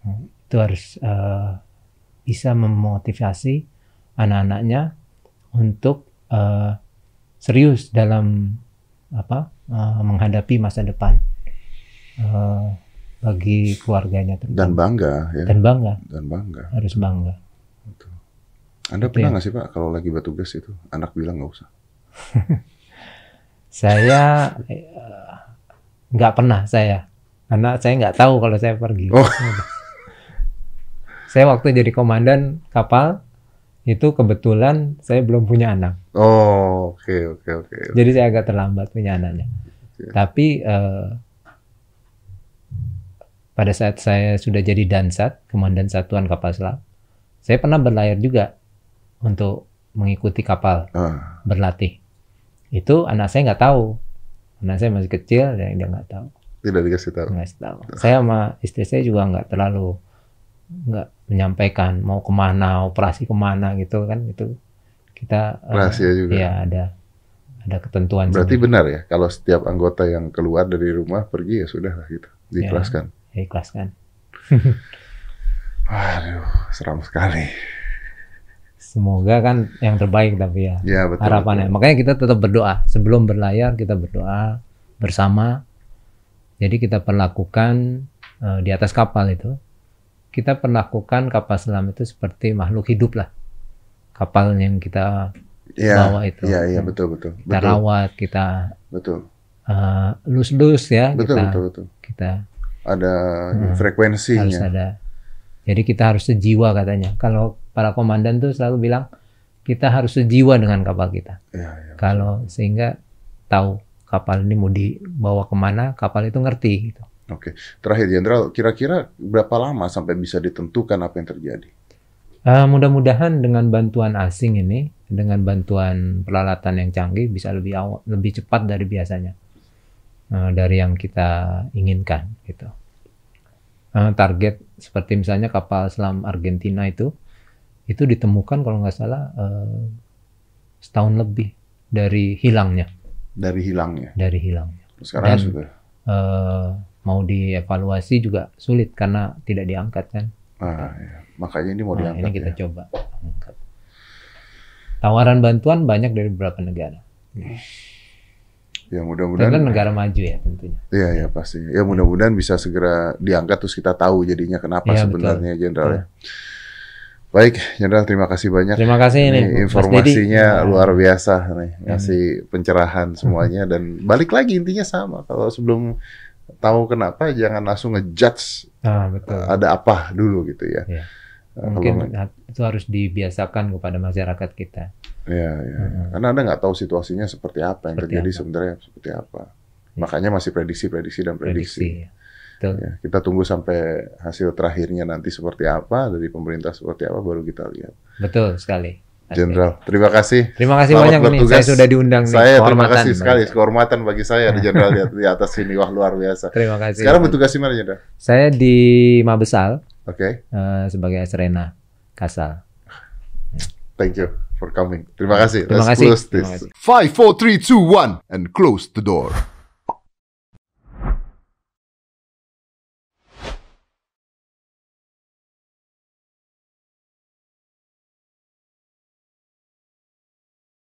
Nah, itu harus eh, bisa memotivasi anak-anaknya untuk eh, serius dalam apa eh, menghadapi masa depan eh, bagi keluarganya Dan bangga ya, dan bangga dan bangga. harus bangga Anda pernah ya. nggak sih pak kalau lagi bertugas itu anak bilang nggak usah? (laughs) saya nggak pernah saya karena saya nggak tahu kalau saya pergi Oh. saya waktu jadi komandan kapal itu kebetulan saya belum punya anak Oh, oke oke oke. Jadi saya agak terlambat punya anaknya. Oke. Tapi eh, pada saat saya sudah jadi Dansat, Komandan Satuan Kapal Selam, saya pernah berlayar juga untuk mengikuti kapal Ah, berlatih. Itu anak saya nggak tahu. Anak saya masih kecil, dan dia nggak tahu. tidak dikasih tahu. Nggak tahu. Saya sama istri saya juga nggak terlalu nggak menyampaikan mau ke mana, operasi ke mana gitu kan itu kita eh, Rahasia juga. Iya ada ada ketentuan. Berarti sendiri. benar ya kalau setiap anggota yang keluar dari rumah pergi ya sudah lah gitu, diikhlaskan. Ya, ikhlaskan. (laughs) (laughs) Waduh, seram sekali. Semoga kan yang terbaik tapi ya Ya betul. harapannya. Makanya kita tetap berdoa sebelum berlayar kita berdoa bersama. Jadi kita perlakukan eh, di atas kapal itu kita perlakukan kapal selam itu seperti makhluk hidup lah. Kapal yang kita Iya, bawa itu. iya, iya betul betul. kita Betul, rawat, kita betul. eh, lus-lus ya Betul kita betul betul. kita Ada Hmm. harus frekuensinya. ada. Jadi kita harus sejiwa katanya. Kalau para komandan tuh selalu bilang kita harus sejiwa dengan kapal kita. Iya, iya. Kalau sehingga tahu kapal ini mau dibawa ke mana, kapal itu ngerti gitu. Oke. Terakhir Jenderal, kira-kira berapa lama sampai bisa ditentukan apa yang terjadi? Eh, mudah-mudahan dengan bantuan asing ini, dengan bantuan peralatan yang canggih bisa lebih awal, lebih cepat dari biasanya, Eh, dari yang kita inginkan gitu. Eh, target seperti misalnya kapal selam Argentina itu, itu ditemukan kalau nggak salah eh, setahun lebih dari hilangnya, Dari hilangnya. dari hilangnya. Sekarang Dan- sudah. eh, mau dievaluasi juga sulit karena tidak diangkat kan. Ah, ya. Makanya ini mau Nah, diangkat. ini kita ya. coba angkat. Tawaran bantuan banyak dari beberapa negara. Ya Dan mudah-mudahan. kan negara maju ya tentunya. Iya ya pasti. Ya mudah-mudahan bisa segera diangkat terus kita tahu jadinya kenapa Iya, sebenarnya Jenderal ya. Baik, Jenderal terima kasih banyak. Terima kasih Ini nih Mas informasinya Dedi. luar biasa nih, ngasih pencerahan semuanya dan balik lagi intinya sama. Kalau sebelum tahu kenapa jangan langsung ngejudge Ah, betul. ada apa dulu gitu ya. Iya. Eh, Mungkin kalau- itu harus dibiasakan kepada masyarakat kita. ya, ya. Karena Anda nggak tahu situasinya seperti apa yang Seperti terjadi apa. sebenarnya seperti apa. Makanya masih prediksi-prediksi dan prediksi. Prediksi. Betul. Ya, kita tunggu sampai hasil terakhirnya nanti seperti apa dari pemerintah seperti apa baru kita lihat. Betul sekali. Jenderal, terima kasih. Terima kasih Selamat banyak nih. bertugas. Saya sudah diundang nih. Saya terima kasih sekali, kehormatan bagi saya ada Jenderal di, di atas sini. Wah luar biasa. Terima kasih. Sekarang bertugas di mana Jenderal? Saya di Mabesal Oke, eh, sebagai Asrena Kasal. thank you for coming. Terima kasih. Terima Let's kasih. close Terima this. kasih. Five, four, three, two, one, and close the door.